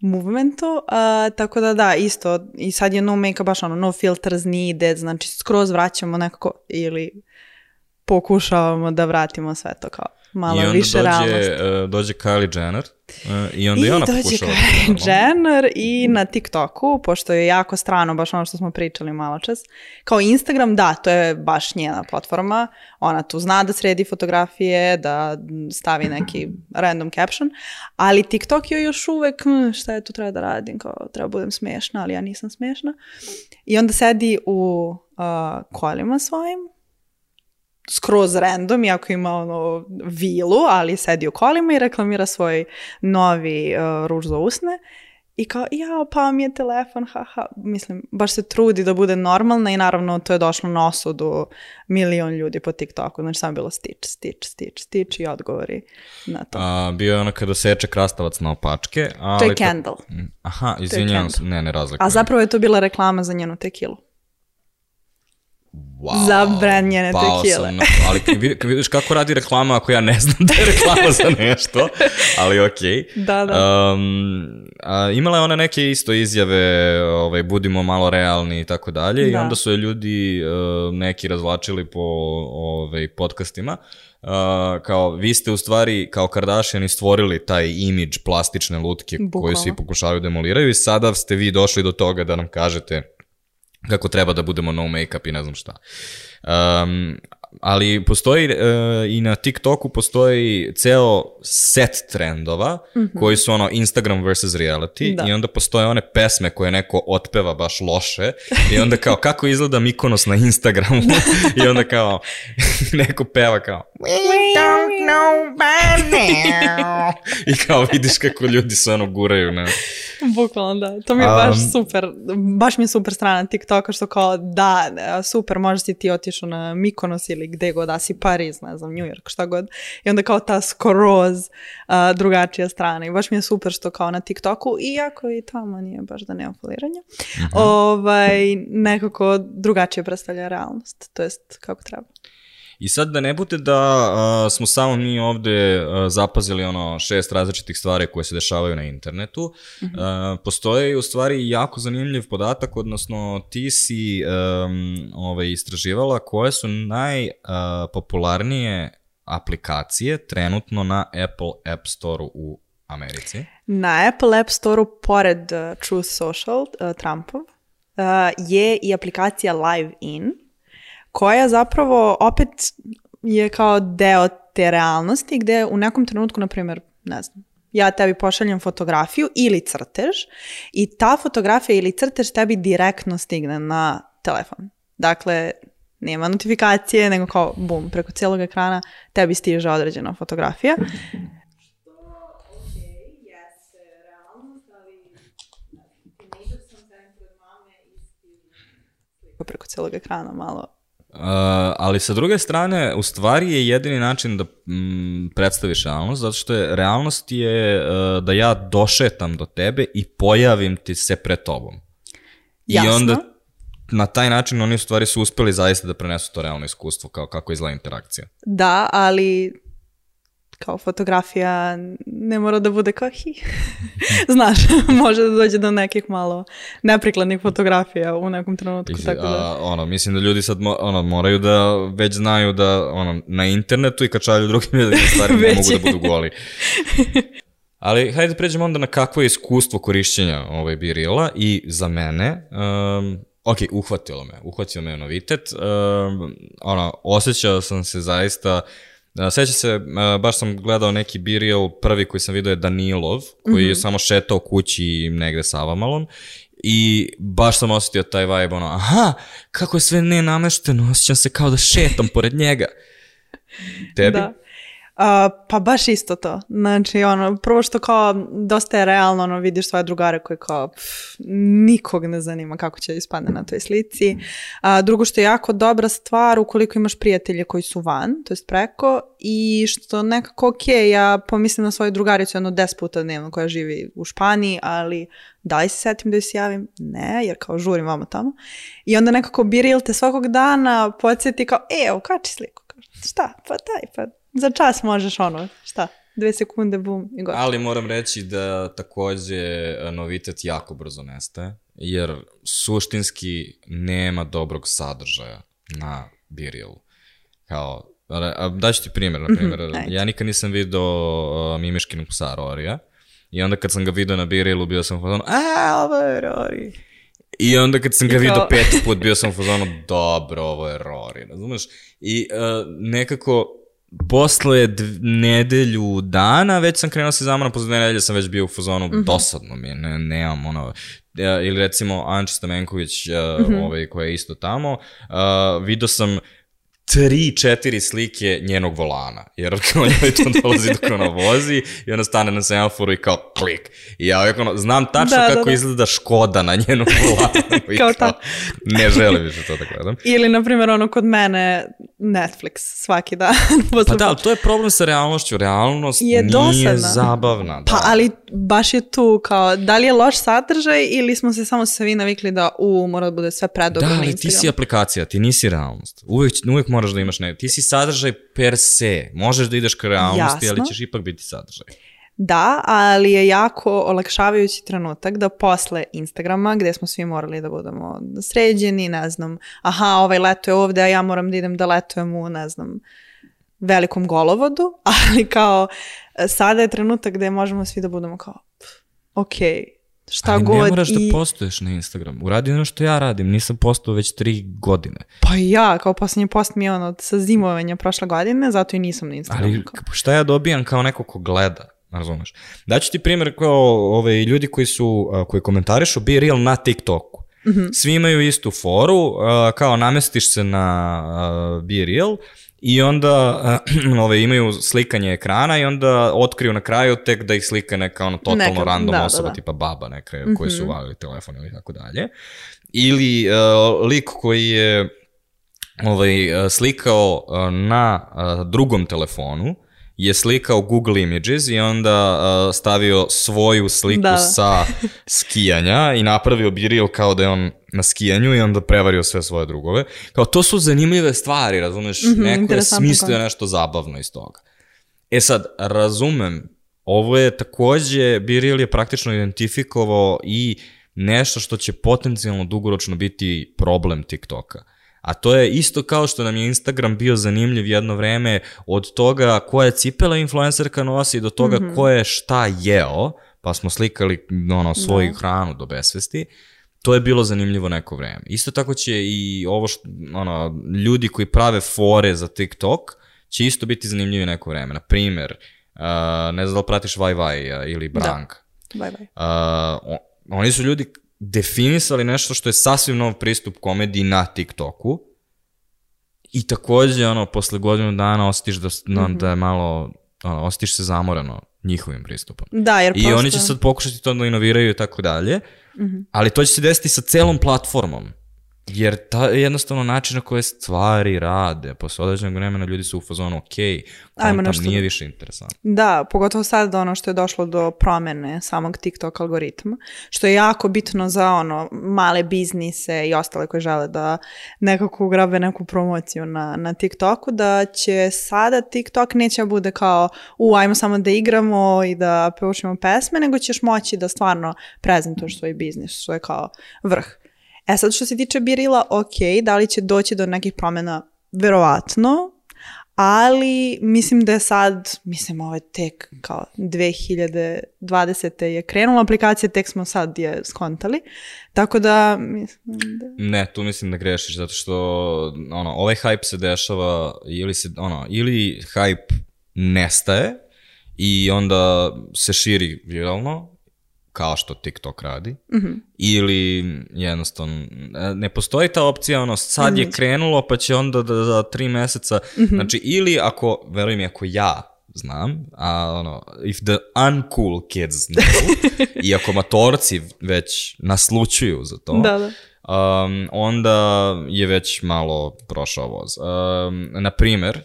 movementu, uh, tako da da, isto, i sad je no makeup baš ono, no filters needed, znači skroz vraćamo nekako, ili pokušavamo da vratimo sve to kao malo I onda više realnost. dođe, uh, dođe Kylie Jenner uh, i onda i, ona dođe pokušava. da Kylie normalno. Jenner i na TikToku, pošto je jako strano, baš ono što smo pričali malo čas. Kao Instagram, da, to je baš njena platforma. Ona tu zna da sredi fotografije, da stavi neki random caption, ali TikTok je još uvek, "Hm, šta je tu treba da radim, kao treba budem smešna, ali ja nisam smešna. I onda sedi u uh, kolima svojim, skroz random, iako ima ono vilu, ali sedi u kolima i reklamira svoj novi uh, ruž za usne. I kao, ja, pa mi je telefon, haha. Mislim, baš se trudi da bude normalna i naravno to je došlo na osudu milion ljudi po TikToku. Znači, samo je bilo stič, stič, stič, stič i odgovori na to. A, bio je ono kada seče krastavac na opačke. Ali to je Kendall. Mm, Aha, izvinjavam se, ne, ne razlikujem. A zapravo je to bila reklama za njenu tekilu. Wow, za brand njene pao tekile. sam na- ali kad vidi- kad vidiš kako radi reklama ako ja ne znam da je reklama za nešto, ali okej. Da, da. Um, a, imala je ona neke isto izjave, ovaj, budimo malo realni i tako dalje, i Da. onda su je ljudi uh, neki razvlačili po ovaj, podcastima, Uh, kao vi ste u stvari kao Kardashiani stvorili taj imidž plastične lutke koju Bukvalno. svi pokušavaju da demoliraju i sada ste vi došli do toga da nam kažete kako treba da budemo no make-up i ne znam šta. Um, ali postoji uh, i na TikToku postoji ceo set trendova koji su ono Instagram versus reality. Da. i onda postoje one pesme koje neko otpeva baš loše i onda kao kako izgleda Mikonos na Instagramu? I onda kao neko peva kao We don't know by now. I kao vidiš kako ljudi se ono guraju na Bukvalno da, to mi je Um, baš super, baš mi je super strana TikToka što kao da, super, možeš si ti otišao na Mikonos ili gde god, da si Pariz, ne znam, New York, šta god. I onda kao ta skroz a, drugačija strana i baš mi je super što kao na TikToku, iako i tamo nije baš da nema foliranja, ovaj, nekako drugačije predstavlja realnost, to jest kako treba. I sad da ne bude da a, smo samo mi ovde a, zapazili ono šest različitih stvari koje se dešavaju na internetu, a, postoji u stvari jako zanimljiv podatak, odnosno ti si um, ovaj, istraživala koje su najpopularnije aplikacije trenutno na Apple App Store u Americi. Na Apple App Store-u, pored uh, Truth Social, uh, Trumpov, uh, je i aplikacija Live In, koja zapravo opet je kao deo te realnosti gde u nekom trenutku, na primjer, ne znam, ja tebi pošaljem fotografiju ili crtež i ta fotografija ili crtež tebi direktno stigne na telefon. Dakle, nema notifikacije, nego kao bum, preko cijelog ekrana tebi stiže određena fotografija. preko cijelog ekrana malo. Uh, ali sa druge strane, u stvari je jedini način da mm, predstaviš realnost, zato što je realnost je uh, da ja došetam do tebe i pojavim ti se pred tobom. I Jasno. onda na taj način oni u stvari su uspeli zaista da prenesu to realno iskustvo kao kako izgleda interakcija. Da, ali kao fotografija ne mora da bude kao hi. Znaš, može da dođe do nekih malo neprikladnih fotografija u nekom trenutku. Tako da. a, ono, mislim da ljudi sad mo, ono, moraju da već znaju da ono, na internetu i kad šalju drugim ljudima stvari ne mogu da budu goli. Ali hajde da pređemo onda na kakvo je iskustvo korišćenja ovaj birila i za mene, um, ok, uhvatilo me, uhvatio me novitet, um, ono, osjećao sam se zaista, Uh, seća se, baš sam gledao neki biril, prvi koji sam vidio je Danilov, koji Mhm. je samo šetao kući negde sa Avamalom i baš sam osetio taj vibe, ono, aha, kako je sve nenamešteno, osjećam se kao da šetam pored njega. Tebi? Da. A, pa baš isto to. Znači, ono, prvo što kao dosta je realno, ono, vidiš svoje drugare koji kao pff, nikog ne zanima kako će ispadne na toj slici. A, drugo što je jako dobra stvar ukoliko imaš prijatelje koji su van, to jest preko, i što nekako ok, ja pomislim na svoju drugaricu jedno 10 puta dnevno koja živi u Španiji, ali da li se setim da joj se javim? Ne, jer kao žurim vamo tamo. I onda nekako biril te svakog dana podsjeti kao, e, evo, kači sliku. Šta? Pa daj, pa za čas možeš ono, šta? Dve sekunde, bum, i gotovo. Ali moram reći da takođe e, novitet jako brzo nestaje, jer suštinski nema dobrog sadržaja na Birilu. Kao, daću ti primjer, na primjer, Mhm, ajde. ja nikad nisam vidio uh, Mimiškinog psa Rorija, i onda kad sam ga vidio na Birilu, bio sam u fazonu, a, ovo je Rori. I onda kad sam ga kao- peti put, bio sam u fazonu, dobro, ovo je Rory, razumeš? I uh, nekako, posle dv- nedelju dana, već sam krenuo da se zamoram, posle dve nedelje sam već bio u fazonu, dosadno mi je, ne, nemam ono, Ja, ili recimo Anči Stamenković, uh, ovaj, koja je isto tamo, uh, vidio sam tri, četiri slike njenog volana, jer kao njoj to dolazi dok ona vozi i ona stane na semaforu i kao klik. I ja uvijek ono, znam tačno Da, da, kako da. izgleda Škoda na njenom volanu. Kao kao, ta. ne želim više to da gledam. Ili, na primjer, ono kod mene Netflix svaki dan. Pa da, ali to je problem sa realnošću. Realnost Je nije dosadna. zabavna. Da. Pa, ali baš je tu kao, da li je loš sadržaj ili smo se samo svi navikli da, u, mora da bude sve predobro Da, na ali ti si aplikacija, ti nisi realnost. Uvijek, uvijek moraš da imaš ne. Ti si sadržaj per se. Možeš da ideš ka realnosti, ali Jasno. ćeš ipak biti sadržaj. Da, ali je jako olakšavajući trenutak da posle Instagrama, gde smo svi morali da budemo sređeni, ne znam, aha, ovaj leto je ovde, a ja moram da idem da letujem u, ne znam, velikom golovodu, ali kao e, sada je trenutak gde možemo svi da budemo kao, pff, ok, šta ali god ne moraš i... da postoješ na Instagramu. Uradi ono što ja radim. Nisam postao već tri godine. Pa ja, kao posljednji post mi je ono sa zimovanja prošle godine, zato i nisam na Instagramu. Ali šta ja dobijam kao neko ko gleda? Razumeš? Daću ti primjer kao ove, ljudi koji su, koji komentarišu Be Real na TikToku. Mhm. Svi imaju istu foru, kao namestiš se na Be Real i onda ove, imaju slikanje ekrana i onda otkriju na kraju tek da ih slika neka ono totalno Neka, random da, da, osoba, da. tipa baba neka koji su uvalili telefon ili tako dalje. Ili a, lik koji je ovaj, a, slikao a, na drugom telefonu, je slikao Google Images i onda a, stavio svoju sliku Da. sa skijanja i napravio biril kao da je on na skijanju i onda prevario sve svoje drugove. Kao to su zanimljive stvari, razumeš? Mhm, Neko je smislio koncept. nešto zabavno iz toga. E sad, razumem, ovo je takođe, Biril je praktično identifikovao i nešto što će potencijalno dugoročno biti problem TikToka. A to je isto kao što nam je Instagram bio zanimljiv jedno vreme od toga koja cipela influencerka nosi do toga mm -hmm. ko je šta jeo, pa smo slikali ono, svoju da. hranu do besvesti. To je bilo zanimljivo neko vreme. Isto tako će i ovo što, ono, ljudi koji prave fore za TikTok će isto biti zanimljivi neko vreme. Na primer, uh, ne znam da li pratiš Vaj Vaj uh, ili Brank. Da. Bye. Uh, on, oni su ljudi definisali nešto što je sasvim nov pristup komediji na TikToku i takođe, ono, posle godinu dana osjetiš da, mm -hmm. da je malo, ono, osjetiš se zamorano njihovim pristupom. Da, jer I prosto... oni će sad pokušati to da inoviraju i tako dalje, mm -hmm. ali to će se desiti sa celom platformom. Jer ta je jednostavno način na koje stvari rade. Posle određenog vremena ljudi su u fazonu, ok, Ajmo tam nešto nije drugo. više interesantno. Da, pogotovo sad ono što je došlo do promene samog TikTok algoritma, što je jako bitno za ono male biznise i ostale koji žele da nekako ugrabe neku promociju na, na TikToku, da će sada TikTok neće da bude kao u, ajmo samo da igramo i da peučimo pesme, nego ćeš moći da stvarno prezentuješ svoj biznis, što je kao vrh. E sad što se tiče Birila, ok, da li će doći do nekih promjena? Verovatno, ali mislim da je sad, mislim ovo je tek kao 2020. je krenula aplikacija, tek smo sad je skontali, tako da mislim da... Ne, tu mislim da grešiš, zato što ono, ovaj hype se dešava ili, se, ono, ili hype nestaje i onda se širi viralno, kao što TikTok radi, Mhm. ili jednostavno ne postoji ta opcija, ono, sad je krenulo pa će onda da, za tri meseca, Mhm. znači ili ako, veruj mi, ako ja znam, a ono, if the uncool kids know, i ako matorci već naslučuju za to, Da, da. um, onda je već malo prošao voz. Um, na primer,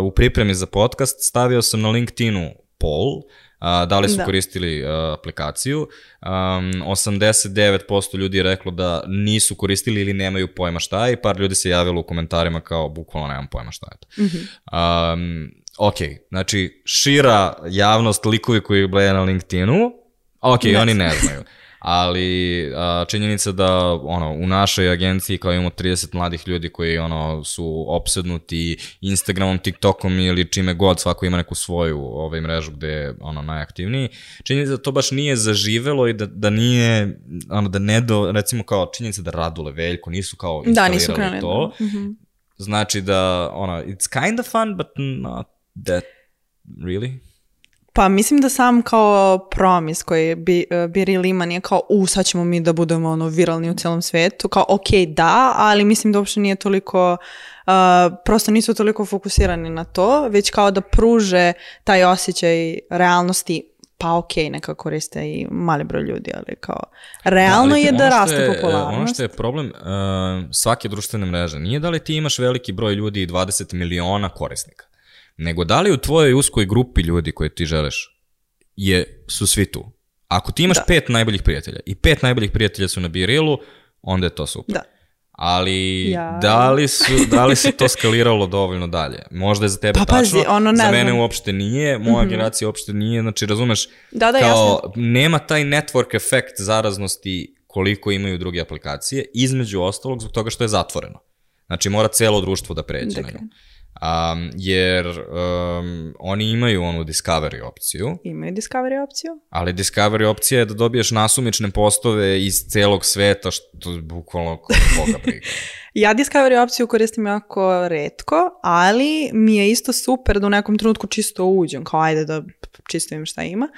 uh, u pripremi za podcast stavio sam na LinkedInu poll, uh, da li su Da. koristili uh, aplikaciju. Um, 89% ljudi je reklo da nisu koristili ili nemaju pojma šta je i par ljudi se javilo u komentarima kao bukvalno nemam pojma šta je to. Um, ok, znači šira javnost, likovi koji gledaju na LinkedInu, ok, Ne oni ne znaju. Ali a, činjenica da ono u našoj agenciji kao imamo 30 mladih ljudi koji ono su opsednuti Instagramom, TikTokom ili čime god, svako ima neku svoju ovaj mrežu gde je ono najaktivniji. Činjenica da to baš nije zaživelo i da, da nije ono da ne do recimo kao činjenica da Radule Veljko nisu kao Da, instalirali nisu krenuli. to. da. Mhm. Znači da ono it's kind of fun but not that really. Pa mislim da sam kao promis koji bi, uh, Biril ima nije kao u sad ćemo mi da budemo ono viralni u celom svetu, kao ok da, ali mislim da uopšte nije toliko, uh, prosto nisu toliko fokusirani na to, već kao da pruže taj osjećaj realnosti pa ok, neka koriste i mali broj ljudi, ali kao realno ali je da raste je, popularnost. Ono što je problem uh, svake društvene mreže nije da li ti imaš veliki broj ljudi i 20 miliona korisnika, nego da li u tvojoj uskoj grupi ljudi koje ti želiš je, su svi tu. Ako ti imaš Da. pet najboljih prijatelja i pet najboljih prijatelja su na Birilu, onda je to super. Da. Ali Ja. da, li su, da li se to skaliralo dovoljno dalje? Možda je za tebe Pa pazi, tačno, ono, ne za znam. mene uopšte nije, moja generacija uopšte nije, znači razumeš, Da, da, kao nema taj network efekt zaraznosti koliko imaju druge aplikacije, između ostalog zbog toga što je zatvoreno. Znači mora celo društvo da pređe na Dakle. nju. Um, jer um, oni imaju onu Discovery opciju, Imaju Discovery opciju? ali Discovery opcija je da dobiješ nasumične postove iz celog sveta, što je bukvalno koga briga. Ja Discovery opciju koristim jako redko, ali mi je isto super da u nekom trenutku čisto uđem, kao ajde da čisto vidim šta ima.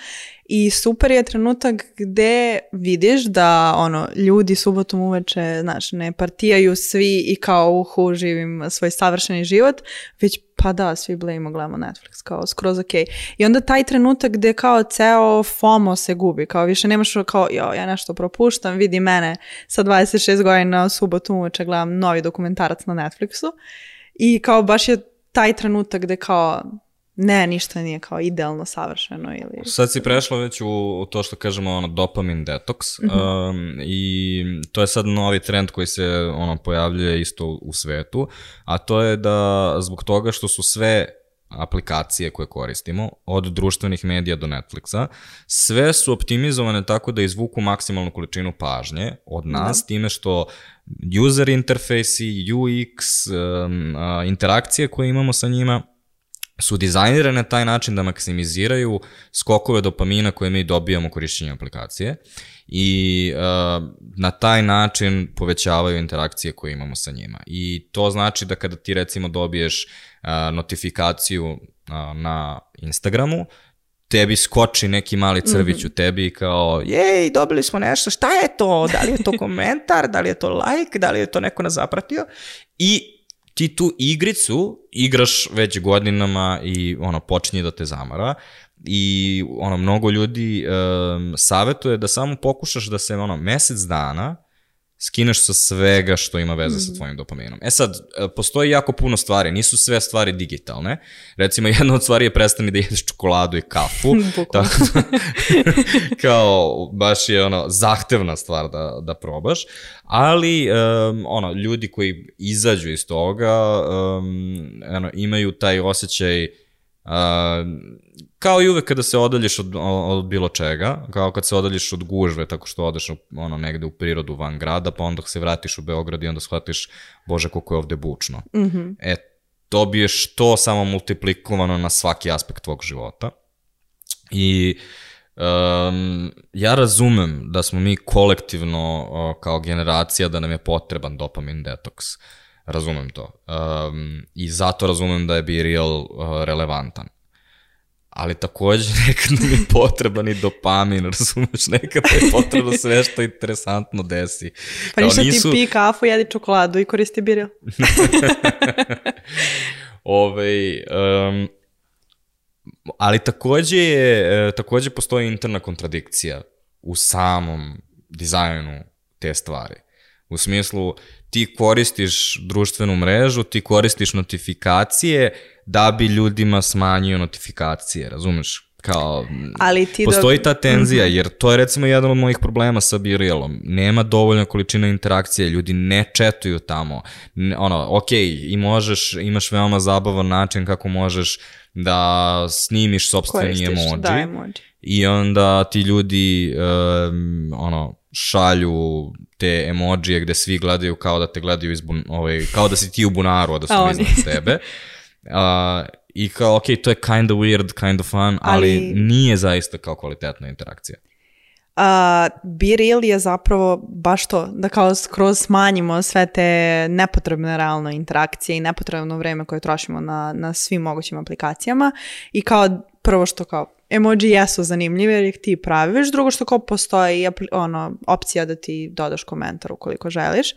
I super je trenutak gde vidiš da ono, ljudi subotom uveče, znaš, ne partijaju svi i kao uhu živim svoj savršeni život, već pa da, svi blejimo, gledamo Netflix, kao skroz ok. I onda taj trenutak gde kao ceo FOMO se gubi, kao više nemaš kao, jo, ja nešto propuštam, vidi mene sa 26 godina subotom uveče gledam novi dokumentarac na Netflixu i kao baš je taj trenutak gde kao ne, ništa nije kao idealno savršeno ili... Sad si prešla već u, to što kažemo ono dopamin detox um, i to je sad novi trend koji se ono pojavljuje isto u, svetu, a to je da zbog toga što su sve aplikacije koje koristimo, od društvenih medija do Netflixa, sve su optimizovane tako da izvuku maksimalnu količinu pažnje od nas, time što user interfejsi, UX, um, interakcije koje imamo sa njima, su dizajnirane na taj način da maksimiziraju skokove dopamina koje mi dobijamo korišćenjem aplikacije i uh, na taj način povećavaju interakcije koje imamo sa njima. I to znači da kada ti recimo dobiješ uh, notifikaciju uh, na Instagramu, tebi skoči neki mali crvić u tebi kao, jej, dobili smo nešto, šta je to? Da li je to komentar, da li je to like, da li je to neko nas zapratio? I ti tu igricu igraš već godinama i ono počinje da te zamara i ono mnogo ljudi um, savetuje da samo pokušaš da se ono mesec dana skineš sa svega što ima veze Mhm. sa tvojim dopaminom. E sad, e, postoji jako puno stvari, nisu sve stvari digitalne. Recimo, jedna od stvari je prestani da jedeš čokoladu i kafu. Tako da, kao, baš je ono, zahtevna stvar da, da probaš. Ali, um, ono, ljudi koji izađu iz toga, um, ono, imaju taj osjećaj Uh, kao i uvek kada se odaljiš od, od bilo čega, kao kad se odaljiš od gužve tako što odeš ono, negde u prirodu van grada, pa onda se vratiš u Beograd i onda shvatiš, bože koliko je ovde bučno. Mhm. E, dobiješ to samo multiplikovano na svaki aspekt tvog života. I um, ja razumem da smo mi kolektivno o, kao generacija da nam je potreban dopamin detoks. Razumem to. Um, I zato razumem da je Be Real uh, relevantan. Ali takođe nekad nam je potreban i dopamin, razumeš, nekad je potrebno sve što interesantno desi. Pa Kao ništa ti pi kafu, jedi čokoladu i koristi biril. Ovaj, um, ali takođe, je, e, takođe postoji interna kontradikcija u samom dizajnu te stvari. U smislu, ti koristiš društvenu mrežu, ti koristiš notifikacije da bi ljudima smanjio notifikacije, razumeš? Kao, Ali ti Mhm. postoji ta tenzija, jer to je recimo jedan od mojih problema sa Berealom. Nema dovoljna količina interakcije, ljudi ne četuju tamo. Ono, ok, i možeš, imaš veoma zabavan način kako možeš da snimiš sobstveni emoji. da, emoji. I onda ti ljudi um, ono, šalju te emojije gde svi gledaju kao da te gledaju iz bun, ovaj, kao da si ti u bunaru, a da su A oni iznad tebe. Uh, I kao, ok, to je kind of weird, kind of fun, ali, Ali- nije zaista kao kvalitetna interakcija. A, Be Real je zapravo baš to, da kao skroz smanjimo sve te nepotrebne realno interakcije i nepotrebno vreme koje trošimo na, na svim mogućim aplikacijama i kao prvo što kao emoji jesu zanimljive jer ih ti praviš, drugo što kao postoji ono, opcija da ti dodaš komentar ukoliko želiš.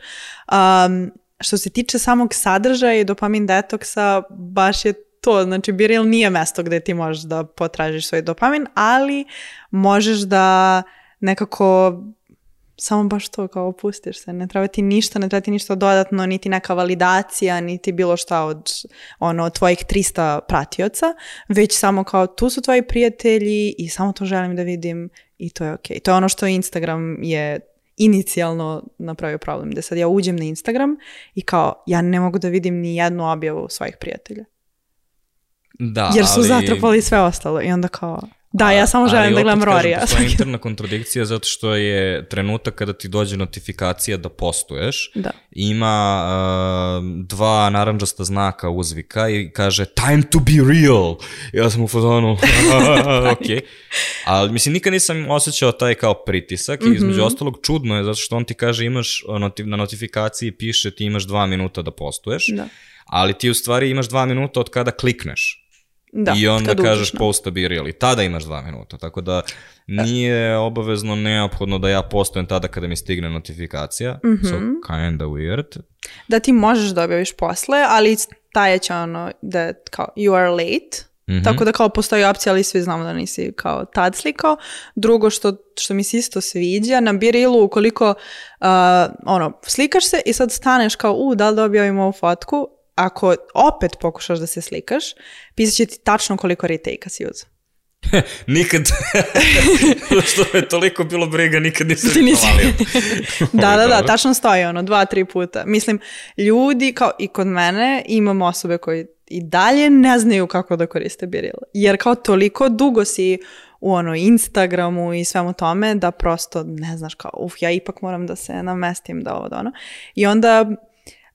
Um, što se tiče samog sadržaja i dopamin detoksa, baš je to, znači Biril nije mesto gde ti možeš da potražiš svoj dopamin, ali možeš da nekako samo baš to kao opustiš se, ne treba ti ništa, ne treba ti ništa dodatno, niti neka validacija, niti bilo šta od ono, tvojih 300 pratioca, već samo kao tu su tvoji prijatelji i samo to želim da vidim i to je okej. To je ono što Instagram je inicijalno napravio problem, da sad ja uđem na Instagram i kao ja ne mogu da vidim ni jednu objavu svojih prijatelja. Da, Jer su ali... zatrpali sve ostalo i onda kao da, ja samo Ali želim da opet gledam kažem, Rorija. Postoji interna kontradikcija zato što je trenutak kada ti dođe notifikacija da postuješ, Da. ima uh, dva naranđasta znaka uzvika i kaže time to be real. Ja sam u fazonu, ok. Ali mislim, nikad nisam osjećao taj kao pritisak i između Mhm. ostalog čudno je zato što on ti kaže imaš, na notifikaciji piše ti imaš dva minuta da postuješ, Da. ali ti u stvari imaš dva minuta od kada klikneš. Da, I onda kažeš na- posta be real i tada imaš dva minuta, tako da nije obavezno neophodno da ja postojem tada kada mi stigne notifikacija, so Mhm. kinda weird. Da ti možeš da objaviš posle, ali stajeće ono da kao you are late, Mhm. Tako da kao postoji opcija, ali svi znamo da nisi kao tad slikao. Drugo što, što mi se isto sviđa, na Birilu ukoliko uh, ono, slikaš se i sad staneš kao, u, da li da objavim ovu fotku, ako opet pokušaš da se slikaš, pisat će ti tačno koliko retake-a si uzeo. Nikad, što je toliko bilo briga, nikad nisam Ti nisi-. Da, da, da, tačno stoji ono, dva, tri puta. Mislim, ljudi, kao i kod mene, imam osobe koji i dalje ne znaju kako da koriste Biril. Jer kao toliko dugo si u ono Instagramu i svemu tome da prosto ne znaš kao, uf, ja ipak moram da se namestim da ovo da ono. I onda,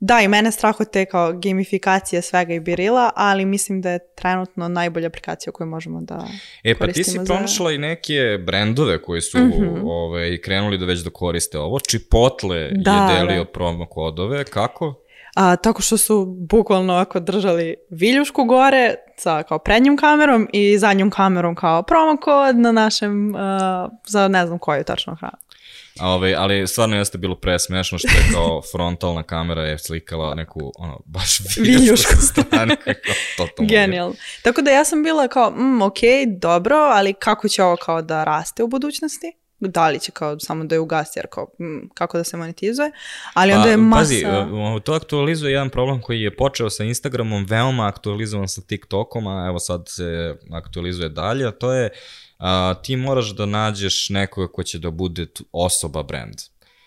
da, i mene strah od te kao gamifikacije svega i Birila, ali mislim da je trenutno najbolja aplikacija koju možemo da E, pa ti si za- pronašla i neke brendove koji su Mhm. ovaj, krenuli da već da koriste ovo. Chipotle Da, je delio da. promo kodove. Kako? A, tako što su bukvalno ovako držali viljušku gore sa kao prednjom kamerom i zadnjom kamerom kao promo kod na našem, a, za ne znam koju tačno hranu. A, Ovaj, ali stvarno jeste bilo presmešno što je kao frontalna kamera je slikala neku, ono, baš viljušku totalno Genijalno. Tako da ja sam bila kao, mm, ok, dobro, ali kako će ovo kao da raste u budućnosti? da li će kao samo da je ugasi, jer kao, mm, kako da se monetizuje, ali onda je Pa, masa... Pazi, uh, to aktualizuje jedan problem koji je počeo sa Instagramom, veoma aktualizovan sa TikTokom, a evo sad se aktualizuje dalje, a to je a, ti moraš da nađeš nekoga ko će da bude osoba brand.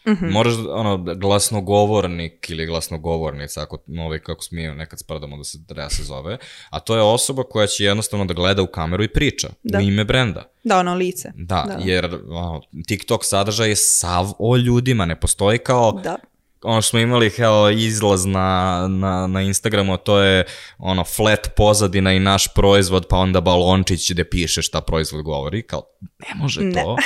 Mm. -hmm. Moraš, ono, glasnogovornik ili glasnogovornica, ako, ovaj, kako mi nekad spradamo da se, da se zove, a to je osoba koja će jednostavno da gleda u kameru i priča Da. u ime brenda. Da, ono lice. Da, Da. jer ono, TikTok sadržaj je sav o ljudima, ne postoji kao Da. Ono što smo imali kao izlaz na, na, na Instagramu, to je ono flat pozadina i naš proizvod, pa onda balončić gde piše šta proizvod govori, kao ne može to.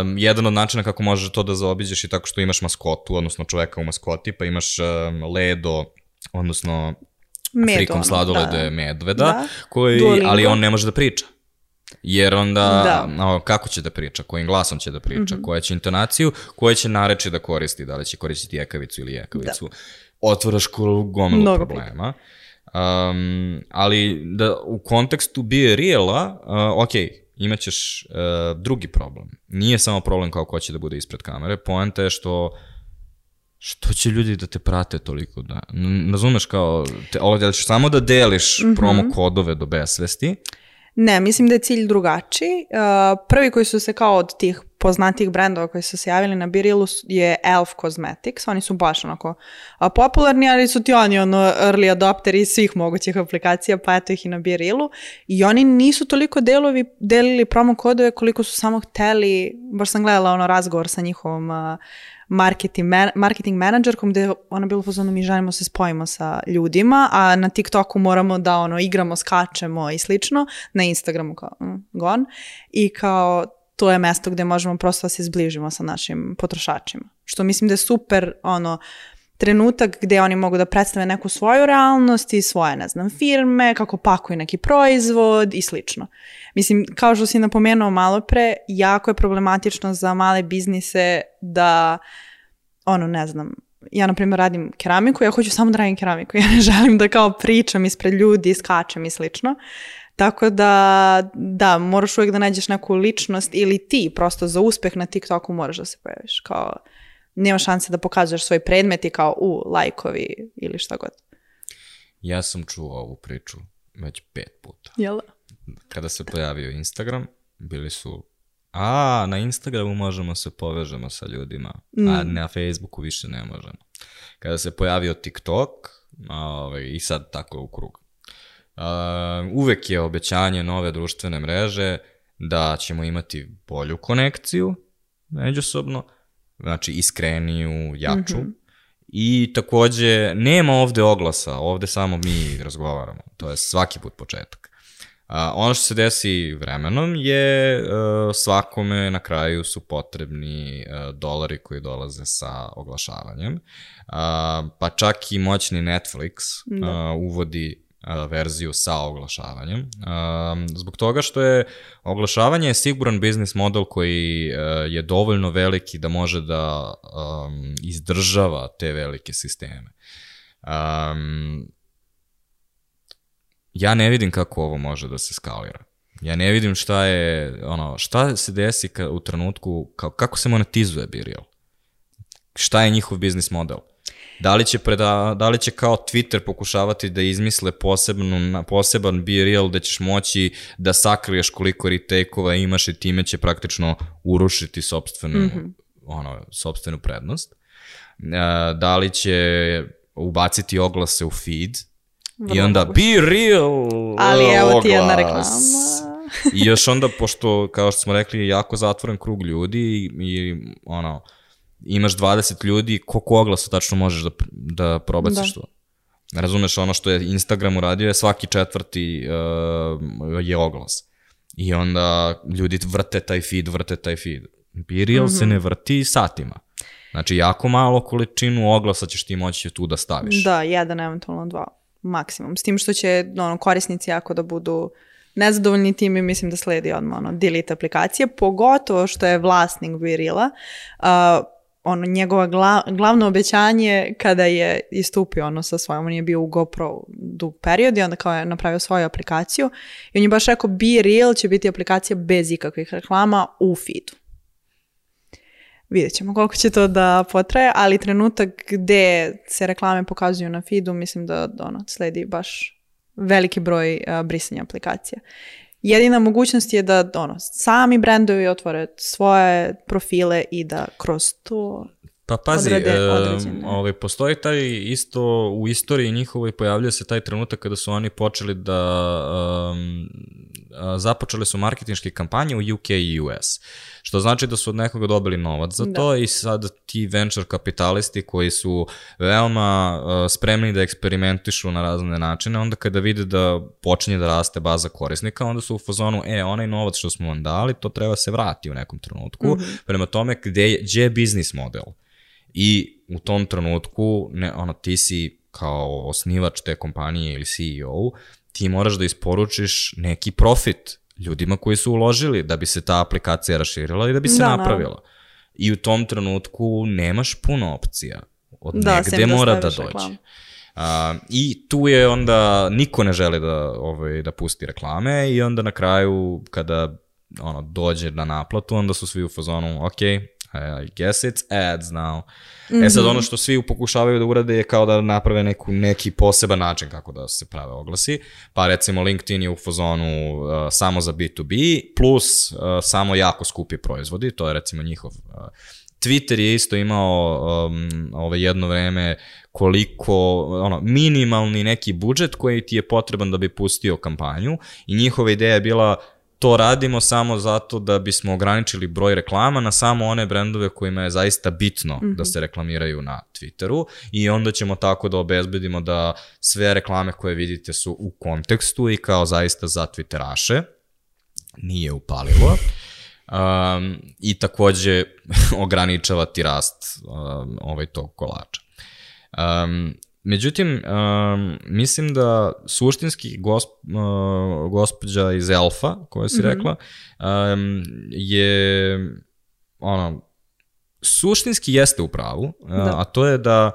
um, jedan od načina kako možeš to da zaobiđeš je tako što imaš maskotu, odnosno čoveka u maskoti, pa imaš um, ledo, odnosno Med, frikom sladolede da. medveda, Da. koji, Duolingo. ali on ne može da priča. Jer onda, Da. o, kako će da priča, kojim glasom će da priča, koja će intonaciju, koje će nareči da koristi, da li će koristiti jekavicu ili jekavicu. Otvaraš ko- gomilu Mnogo problema. Um, ali da u kontekstu be reala, uh, ok, imaćeš uh, drugi problem. Nije samo problem kao ko će da bude ispred kamere, poenta je što što će ljudi da te prate toliko da, razumeš kao, te, ovdje ćeš samo da deliš Mhm. promo kodove do besvesti, Ne, mislim da je cilj drugačiji. Uh, prvi koji su se kao od tih poznatijih brendova koji su se javili na Birilu je Elf Cosmetics. Oni su baš onako a, popularni, ali su ti oni ono early adopteri svih mogućih aplikacija, pa eto ih i na Birilu. I oni nisu toliko delovi, delili promo kodove koliko su samo hteli, baš sam gledala ono razgovor sa njihovom uh, marketing, man, marketing menadžerkom gde ona bila pozvana mi želimo se spojimo sa ljudima, a na TikToku moramo da ono igramo, skačemo i slično, na Instagramu kao mm, gon i kao to je mesto gde možemo prosto da se zbližimo sa našim potrošačima. Što mislim da je super ono trenutak gde oni mogu da predstave neku svoju realnost i svoje, ne znam, firme, kako pakuju neki proizvod i slično. Mislim, kao što si napomenuo malo pre, jako je problematično za male biznise da, ono, ne znam, ja, na primjer, radim keramiku, ja hoću samo da radim keramiku, ja ne želim da kao pričam ispred ljudi, skačem i slično. Tako da, da, moraš uvijek da nađeš neku ličnost ili ti prosto za uspeh na TikToku moraš da se pojaviš. Kao, nema šanse da pokazuješ svoj predmet i kao, u, lajkovi ili šta god. Ja sam čuo ovu priču već pet puta. Jel? Kada se pojavio Instagram, bili su a, na Instagramu možemo se povežemo sa ljudima, a na Facebooku više ne možemo. Kada se pojavio TikTok, a, ovaj, i sad tako u krug. A, uvek je obećanje nove društvene mreže da ćemo imati bolju konekciju međusobno, znači iskreniju, jaču. I takođe, nema ovde oglasa, ovde samo mi razgovaramo. To je svaki put početak. A, ono što se desi vremenom je uh, svakome na kraju su potrebni uh, dolari koji dolaze sa oglašavanjem. A, pa čak i moćni Netflix uh, uvodi uh, verziju sa oglašavanjem. Zbog toga što je oglašavanje je siguran biznis model koji uh, je dovoljno veliki da može da izdržava te velike sisteme. Ja ne vidim kako ovo može da se skalira. Ja ne vidim šta je, ono, šta se desi u trenutku, kako se monetizuje Birial? Šta je njihov biznis model? Da li će, preda, da li će kao Twitter pokušavati da izmisle posebnu, na- poseban BeReal da ćeš moći da sakriješ koliko retake-ova imaš i time će praktično urušiti sobstvenu, mm -hmm. ono, sobstvenu prednost? E, da li će ubaciti oglase u feed i onda be real Ali evo ti jedna oglas. reklama. I još onda, pošto, kao što smo rekli, jako zatvoren krug ljudi i, i ono, imaš 20 ljudi, koliko oglasa tačno možeš da, da probaciš Da. to? Razumeš, ono što je Instagram uradio je svaki četvrti uh, je oglas. I onda ljudi vrte taj feed, vrte taj feed. Birial mm -hmm. se ne vrti satima. Znači, jako malo količinu oglasa ćeš ti moći tu da staviš. Da, jedan, eventualno dva, maksimum. S tim što će ono, korisnici jako da budu nezadovoljni tim i mislim da sledi odmah ono, delete aplikacije, pogotovo što je vlasnik Virila, uh, ono, njegova gla, glavno obećanje kada je istupio ono sa svojom, on je bio u GoPro dug period i onda kao je napravio svoju aplikaciju i on je baš rekao Be Real će biti aplikacija bez ikakvih reklama u feedu. vidjet ćemo koliko će to da potraje, ali trenutak gde se reklame pokazuju na feedu, mislim da ono, sledi baš veliki broj uh, brisanja aplikacija. Jedina mogućnost je da ono, sami brendovi otvore svoje profile i da kroz to Pa pazi, određene. ovaj, postoji taj isto, u istoriji njihovoj pojavljuje se taj trenutak kada su oni počeli da, um, započeli su marketinške kampanje u UK i US. Što znači da su od nekoga dobili novac za to i sad ti venture kapitalisti koji su veoma uh, spremni da eksperimentišu na razne načine, onda kada vide da počinje da raste baza korisnika, onda su u fazonu, e, onaj novac što smo vam dali, to treba se vrati u nekom trenutku. Mm -hmm. Prema tome, gde je, gde je biznis model? I u tom trenutku, ne, ono, ti si kao osnivač te kompanije ili CEO, ti moraš da isporučiš neki profit ljudima koji su uložili da bi se ta aplikacija raširila i da bi se Da, napravila. I u tom trenutku nemaš puno opcija. Od Da, negde da mora da dođe. reklamu. A, I tu je onda, niko ne želi da, ovaj, da pusti reklame i onda na kraju kada ono, dođe na naplatu, onda su svi u fazonu, ok, I guess it's ads now. Mm -hmm. E sad ono što svi pokušavaju da urade je kao da naprave neku, neki poseban način kako da se prave oglasi. Pa recimo LinkedIn je u fazonu uh, samo za B2B plus uh, samo jako skupi proizvodi, to je recimo njihov uh, Twitter je isto imao um, ove jedno vreme koliko, ono, minimalni neki budžet koji ti je potreban da bi pustio kampanju i njihova ideja je bila to radimo samo zato da bismo ograničili broj reklama na samo one brendove kojima je zaista bitno mm -hmm. da se reklamiraju na Twitteru i onda ćemo tako da obezbedimo da sve reklame koje vidite su u kontekstu i kao zaista za Twitteraše. Nije upalilo. Um, I takođe ograničava ti rast um, ovaj tog kolača. Um, Međutim, um, mislim da suštinski gosp, uh, gospođa iz Elfa, koja si mm -hmm. rekla, um, je ono, suštinski jeste u pravu, uh, da. a to je da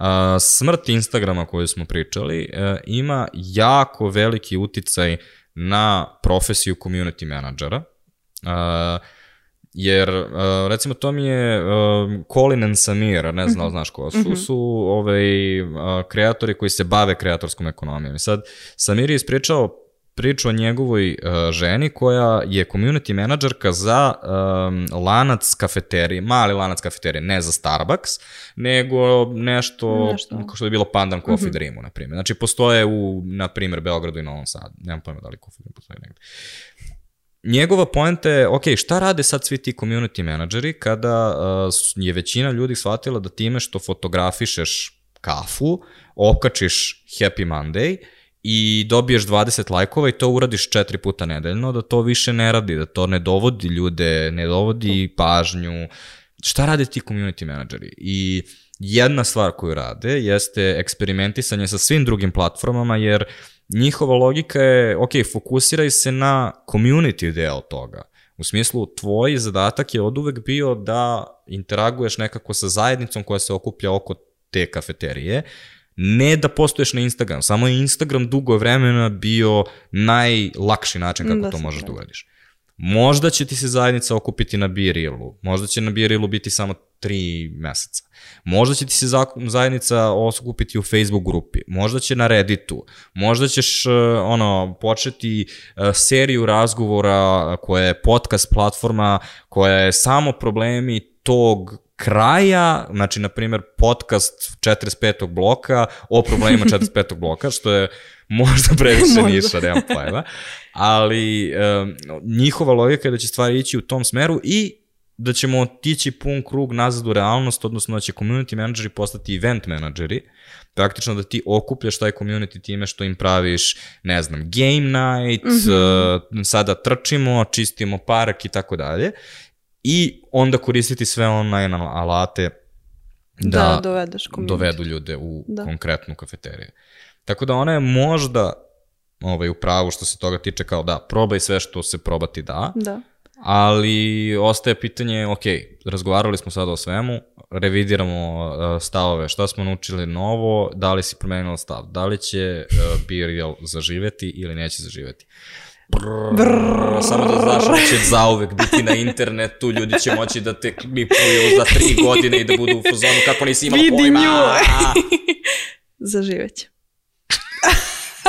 uh, smrt Instagrama koju smo pričali uh, ima jako veliki uticaj na profesiju community menadžera. Uh, Jer, uh, recimo, to mi je uh, Colin and Samir, ne znam, mm -hmm. znaš ko su, mm -hmm. su ovaj, uh, kreatori koji se bave kreatorskom ekonomijom. I sad, Samir je ispričao priču o njegovoj uh, ženi koja je community menadžerka za um, lanac kafeterije, mali lanac kafeterije, ne za Starbucks, nego nešto, nešto. što je bilo Pandan Coffee mm -hmm. Dreamu, na primjer. Znači, postoje u, na primjer, Beogradu i Novom Sadu. Nemam pojma da li Coffee Dream postoji negde njegova poenta je, ok, šta rade sad svi ti community menadžeri kada uh, je većina ljudi shvatila da time što fotografišeš kafu, okačiš Happy Monday i dobiješ 20 lajkova i to uradiš četiri puta nedeljno, da to više ne radi, da to ne dovodi ljude, ne dovodi pažnju. Šta rade ti community menadžeri? I jedna stvar koju rade jeste eksperimentisanje sa svim drugim platformama, jer njihova logika je, ok, fokusiraj se na community deo toga. U smislu, tvoj zadatak je od uvek bio da interaguješ nekako sa zajednicom koja se okuplja oko te kafeterije, ne da postoješ na Instagram, samo je Instagram dugo vremena bio najlakši način kako da to možeš da uradiš. Možda će ti se zajednica okupiti na Birilu, možda će na Birilu biti samo tri meseca. Možda će ti se zajednica okupiti u Facebook grupi, možda će na Redditu, možda ćeš ono, početi seriju razgovora koja je podcast platforma, koja je samo problemi tog kraja, znači, na primjer, podcast 45. bloka o problemima 45. bloka, što je možda previše niša, nemam pojma, ali um, njihova logika je da će stvari ići u tom smeru i da ćemo otići pun krug nazad u realnost, odnosno da će community menadžeri postati event menadžeri, praktično da ti okupljaš taj community time što im praviš, ne znam, game night, mm -hmm. uh, sada trčimo, čistimo park i tako dalje, i onda koristiti sve online alate da, da dovedeš dovedu ljude u da. konkretnu kafeteriju. Tako da ona je možda ovaj, u pravu što se toga tiče kao da, probaj sve što se probati da, da. ali ostaje pitanje, ok, razgovarali smo sada o svemu, revidiramo uh, stavove, šta smo naučili novo, da li si promenila stav, da li će uh, zaživeti ili neće zaživeti. Brrr, samo da znaš, ono će zauvek biti na internetu, ljudi će moći da te klipuju za tri godine i da budu u fazonu kako nisi imala Vidi pojma. Zaživeće.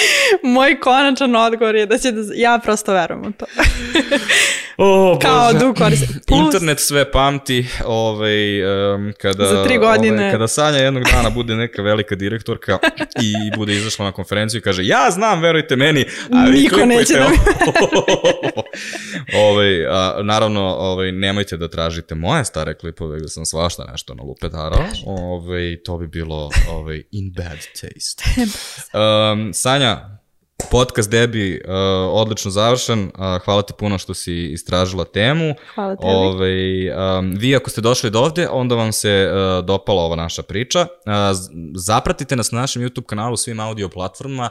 Moj konačan odgovor je da će da... Ja prosto verujem u to. O, Kao Bože. du koriste. Plus, Internet sve pamti, ovaj, um, kada, Za tri godine. Ovaj, kada Sanja jednog dana bude neka velika direktorka i bude izašla na konferenciju i kaže ja znam, verujte meni, a vi Niko neće da ovo. ovaj, a, naravno, ovaj, nemojte da tražite moje stare klipove gde sam svašta nešto nalupetarao. Ovaj, to bi bilo ovaj, in bad taste. um, Sanja, podcast Debi uh, odlično završen. Uh, hvala ti puno što si istražila temu. Hvala tebi. Ovaj, um, vi ako ste došli do ovde, onda vam se uh, dopala ova naša priča. Uh, zapratite nas na našem YouTube kanalu, svim audio platformama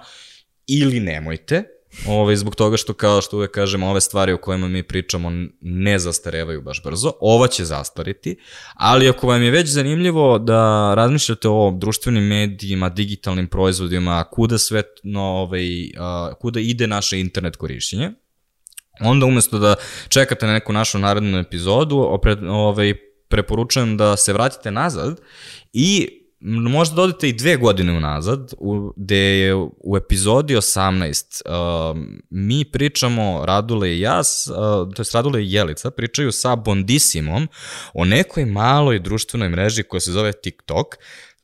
ili nemojte. Ovaj, zbog toga što, kao što uvek kažemo, ove stvari o kojima mi pričamo ne zastarevaju baš brzo. Ova će zastariti, ali ako vam je već zanimljivo da razmišljate o društvenim medijima, digitalnim proizvodima, kuda sve, no, ovaj, kuda ide naše internet korišćenje, onda umesto da čekate na neku našu narednu epizodu, opre, ovaj, preporučujem da se vratite nazad i možda dodate i dve godine unazad, u, gde je u epizodi 18 um, mi pričamo, Radule i ja, uh, to je Radule i Jelica, pričaju sa Bondisimom o nekoj maloj društvenoj mreži koja se zove TikTok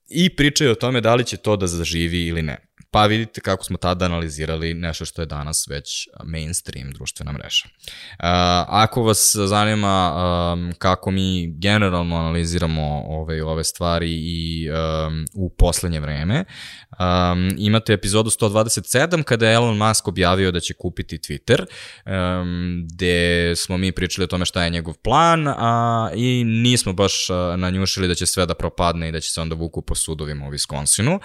i pričaju o tome da li će to da zaživi ili ne. Pa vidite kako smo tada analizirali nešto što je danas već mainstream društvena mreža. Ako vas zanima kako mi generalno analiziramo ove, ove stvari i u poslednje vreme, imate epizodu 127 kada je Elon Musk objavio da će kupiti Twitter, gde smo mi pričali o tome šta je njegov plan a, i nismo baš nanjušili da će sve da propadne i da će se onda vuku po sudovima u Wisconsinu,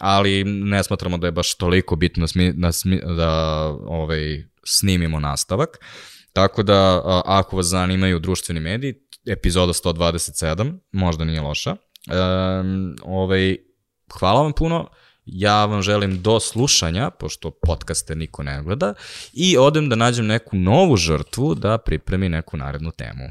ali ne smatramo da je baš toliko bitno smi, da, smi, da ovaj, snimimo nastavak. Tako da, a, ako vas zanimaju društveni mediji, epizoda 127, možda nije loša. Um, ovaj, hvala vam puno, ja vam želim do slušanja, pošto podcaste niko ne gleda, i odem da nađem neku novu žrtvu da pripremi neku narednu temu.